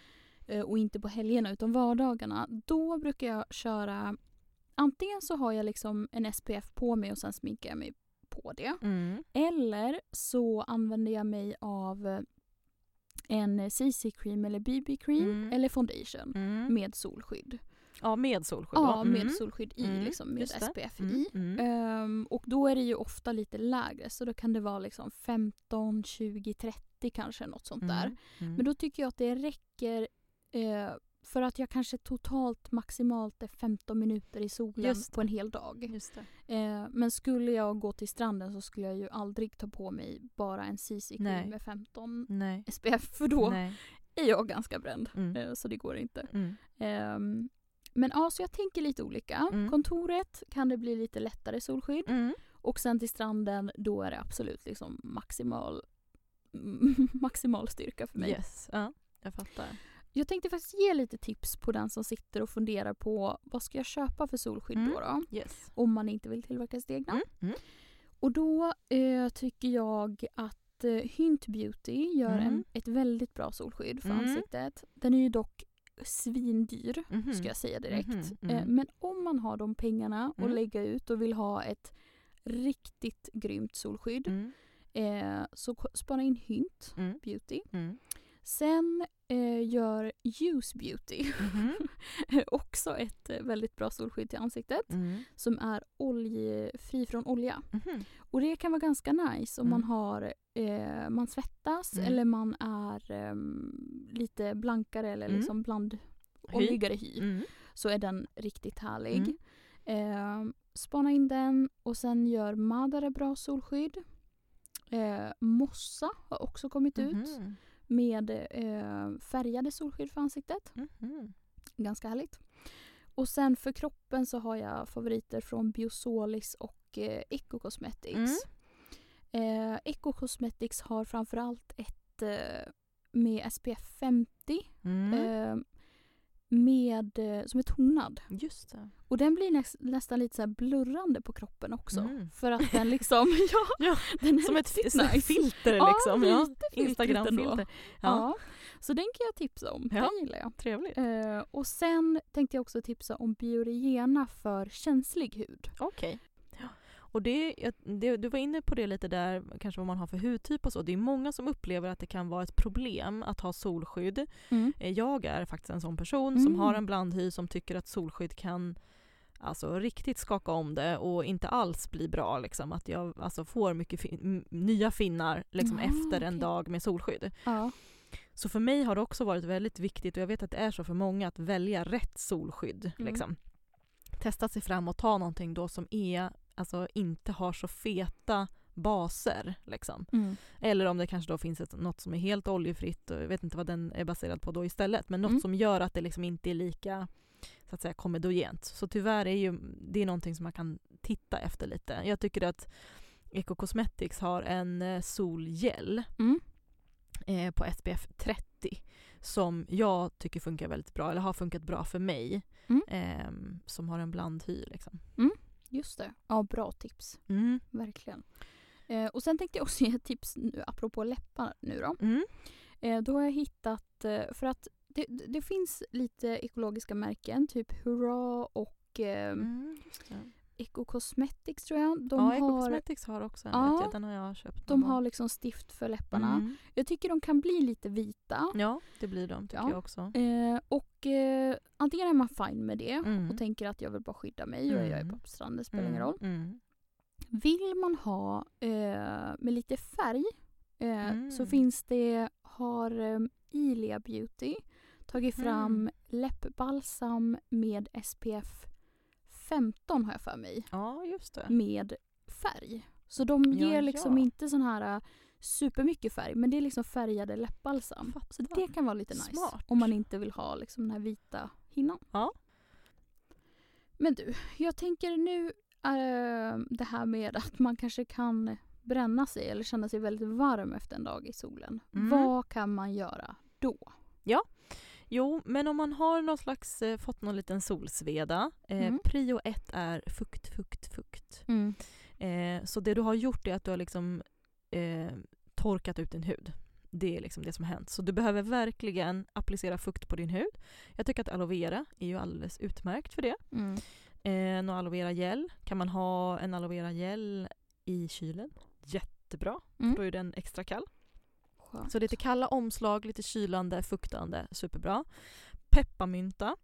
eh, och inte på helgerna utan vardagarna. Då brukar jag köra Antingen så har jag liksom en SPF på mig och sen sminkar jag mig på det. Mm. Eller så använder jag mig av en CC-cream eller BB-cream Mm. eller foundation Mm. med solskydd. Ja, med solskydd Ja, med Mm. solskydd i, Mm, liksom, med. SPF i. Ehm, och då är det ju ofta lite lägre så då kan det vara liksom 15, 20, 30 kanske något sånt där. Men då tycker jag att det räcker eh, för att jag kanske totalt maximalt är 15 minuter i solen på en hel dag. Eh, men skulle jag gå till stranden så skulle jag ju aldrig ta på mig bara en. CC-cream med 15 Nej. SPF för då Nej. är jag ganska bränd. Mm. Eh, så det går inte. Mm. Ehm, men ja, så jag tänker lite olika. Mm. Kontoret kan det bli lite lättare solskydd. Mm. Och sen till stranden då är det absolut liksom maximal, maximal styrka för mig. Yes, ja, jag fattar. Jag tänkte faktiskt ge lite tips på den som sitter och funderar på vad ska jag köpa för solskydd Mm. då, då? Yes. Om man inte vill tillverka sitt egna. Mm. Mm. Och då eh, tycker jag att eh, Hynt Beauty gör Mm. en, ett väldigt bra solskydd för Mm. ansiktet. Den är ju dock svindyr Mhm. ska jag säga direkt. Mhm, Eh, mm. men om man har de pengarna att Mm. lägga ut och vill ha ett riktigt grymt solskydd Mm. eh, så spana in Hynt Mm. Beauty. Mm. Sen eh, gör Use Beauty Mhm. också ett eh, väldigt bra solskydd till ansiktet Mm. som är oljefri från olja. Mhm. Och det kan vara ganska nice om Mm. man har eh, man svettas Mm. eller man är ehm, lite blankare eller Mm. liksom bland oljigare hy. Mm. Så är den riktigt härlig. Eh, spana in den och sen gör Madara bra solskydd. Eh, Mossa har också kommit ut Mhm. Med eh, färgade solskydd för ansiktet. Mhm. Ganska härligt. Och sen för kroppen så har jag favoriter från Biosolis och eh, Eco Cosmetics. Mm. Eh, Eco Cosmetics har framförallt ett eh, med SPF 50 Mm. Med, eh, som är tonad. Just det. Och den blir näs, nästan lite så blurrande på kroppen också. Mm. För att den liksom, ja, Ja, den är Som ett nice. filter liksom. Ja, Instagram-filter. Ja. Ja. Så den kan jag tipsa om, Ja. den gillar jag. Trevligt. Eh, och sen tänkte jag också tipsa om Biorigena för känslig hud. Okej. Ja. Och det, det, du var inne på det lite där, kanske vad man har för hudtyp och så. Det är många som upplever att det kan vara ett problem att ha solskydd. Eh, Jag är faktiskt en sån person som Mm. har en blandhy som tycker att solskydd kan alltså, riktigt skaka om det och inte alls bli bra. Liksom. Att jag alltså, får mycket fin- nya finnar liksom, Ah, efter en okej. dag med solskydd. Ja. Så för mig har det också varit väldigt viktigt, och jag vet att det är så för många, att välja rätt solskydd. Mm. Liksom. Testa sig fram och ta någonting då som är, alltså, inte har så feta baser. Liksom. Mm. Eller om det kanske då finns ett, något som är helt oljefritt, och jag vet inte vad den är baserad på då istället, men något Mm. som gör att det liksom inte är lika så att säga komedogent. Så tyvärr är ju det är någonting som man kan titta efter lite. Jag tycker att Eco Cosmetics har en eh, solgel Mm. eh, på SPF 30 som jag tycker funkar väldigt bra, eller har funkat bra för mig. Mm. ehm, som har en blandhy. Liksom. Just det. Ja, bra tips. Mm. Verkligen. Eh, och sen tänkte jag också ge ett tips nu, apropå läppar nu då. Mm. Eh, då har jag hittat, eh, för att det, det finns lite ekologiska märken, typ Hurra och eh, Mm. Eco Cosmetics tror jag. De ja, Eco Cosmetics har också en, Ja. jag, den har jag köpt. de har liksom stift för läpparna. Mm. Jag tycker de kan bli lite vita. Ja, det blir de tycker Ja. jag också. Eh, och eh, antingen är man fine med det Mm. och tänker att jag vill bara skydda mig och jag är Mm. bara på stranden, det spelar ingen roll. Mm. Vill man ha eh, med lite färg eh, Mm. så finns det, har eh, Ilia Beauty tagit fram Mm. läppbalsam med SPF 15 har jag för mig, Ja, just det. med färg. Så de Ja, ger liksom ja. inte sån här eh, supermycket färg men det är liksom färgade läppbalsam. Så Fattar. det kan vara lite nice Smart. om man inte vill ha liksom den här vita hinnan. Ja. Men du, jag tänker nu eh, det här med att man kanske kan bränna sig eller känna sig väldigt varm efter en dag i solen. Mm. Vad kan man göra då? Jo, men om man har någon slags, eh, fått någon liten solsveda, eh, Mm. prio ett är fukt, fukt, fukt. Eh, så det du har gjort är att du har liksom eh, torkat ut din hud. Det är liksom det som har hänt. Så du behöver verkligen applicera fukt på din hud. Jag tycker att aloe vera är ju alldeles utmärkt för det. Mm. Eh, någon aloe vera gel. Kan man ha en aloe vera gel i kylen? Jättebra, Mm. då är den extra kall. Skönt. Så lite kalla omslag, lite kylande, fuktande, superbra. Pepparmynta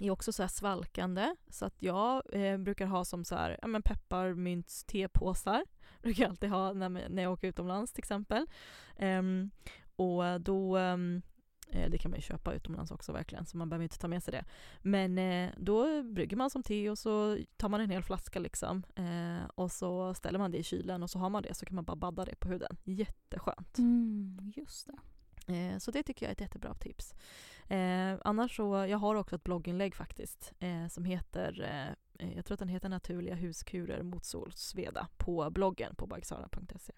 är också så här svalkande. Så att jag eh, brukar ha som så här, ja, men pepparmynts tepåsar. brukar jag alltid ha när, när jag åker utomlands till exempel. Um, och då, um, det kan man ju köpa utomlands också verkligen, så man behöver inte ta med sig det. Men eh, då brygger man som te och så tar man en hel flaska liksom. Eh, och så ställer man det i kylen och så har man det så kan man bara badda det på huden. Jätteskönt. Mm, just det. Eh, så det tycker jag är ett jättebra tips. Eh, annars så, jag har också ett blogginlägg faktiskt eh, som heter, eh, jag tror att den heter Naturliga huskurer mot solsveda på bloggen på bagsara.se.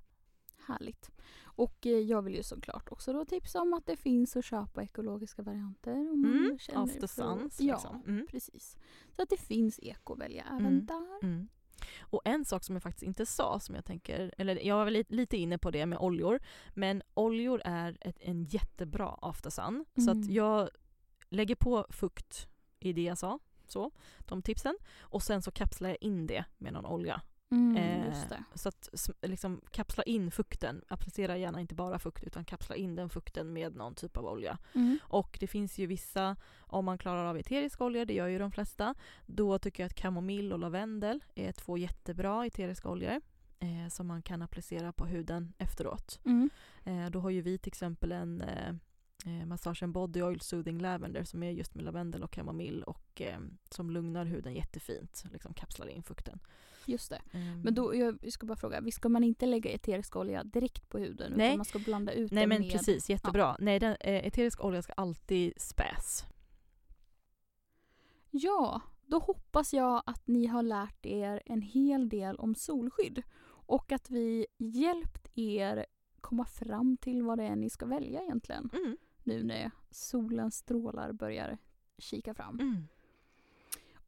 Härligt. Och eh, jag vill ju såklart också då tipsa om att det finns att köpa ekologiska varianter. Om man Mm, känner för- suns, Ja, liksom. Mm. precis. Så att det finns eko att välja även Mm. där. Mm. Och en sak som jag faktiskt inte sa, som jag tänker, eller jag var lite, lite inne på det med oljor, men oljor är ett, en jättebra after sun. Så att Mm. jag lägger på fukt i det jag sa, så, de tipsen, och sen så kapslar jag in det med någon olja. Mm, Eh. Så att liksom kapsla in fukten, applicera gärna inte bara fukt utan kapsla in den fukten med någon typ av olja. Mm. Och det finns ju vissa, om man klarar av eteriska oljor, det gör ju de flesta, då tycker jag att kamomill och lavendel är två jättebra eteriska oljor eh, som man kan applicera på huden efteråt. Mm. Eh, då har ju vi till exempel en eh, massagen Body Oil Soothing Lavender som är just med lavendel och kamomill och eh, som lugnar huden jättefint, liksom kapslar in fukten. Just det. Ehm, Men då, jag ska bara fråga, visst ska man inte lägga eterisk olja direkt på huden? Nej. Utan man ska blanda ut Nej det men med... precis, jättebra. Nej, den, eh, eterisk olja ska alltid späs. Ja, då hoppas jag att ni har lärt er en hel del om solskydd. Och att vi hjälpt er komma fram till vad det är ni ska välja egentligen. Mm. Nu när solens strålar börjar kika fram. Mm.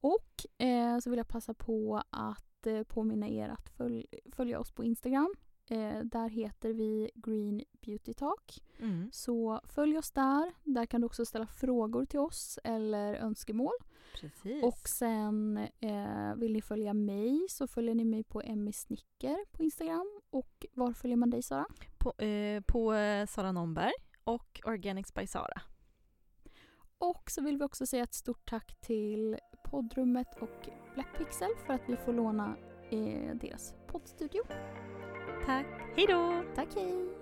Och eh, så vill jag passa på att eh, påminna er att följ, följa oss på Instagram. Eh, där heter vi Green Beauty Talk. Mm. Så följ oss där. Där kan du också ställa frågor till oss eller önskemål. Precis. Och sen eh, vill ni följa mig så följer ni mig på Emmy Snicker på Instagram. Och var följer man dig Sara? på, eh, på eh, Sara Nomberg och Organics by Sara. Och så vill vi också säga ett stort tack till poddrummet och Black Pixel för att vi får låna eh, deras poddstudio. Tack. Hej då! Tack hej!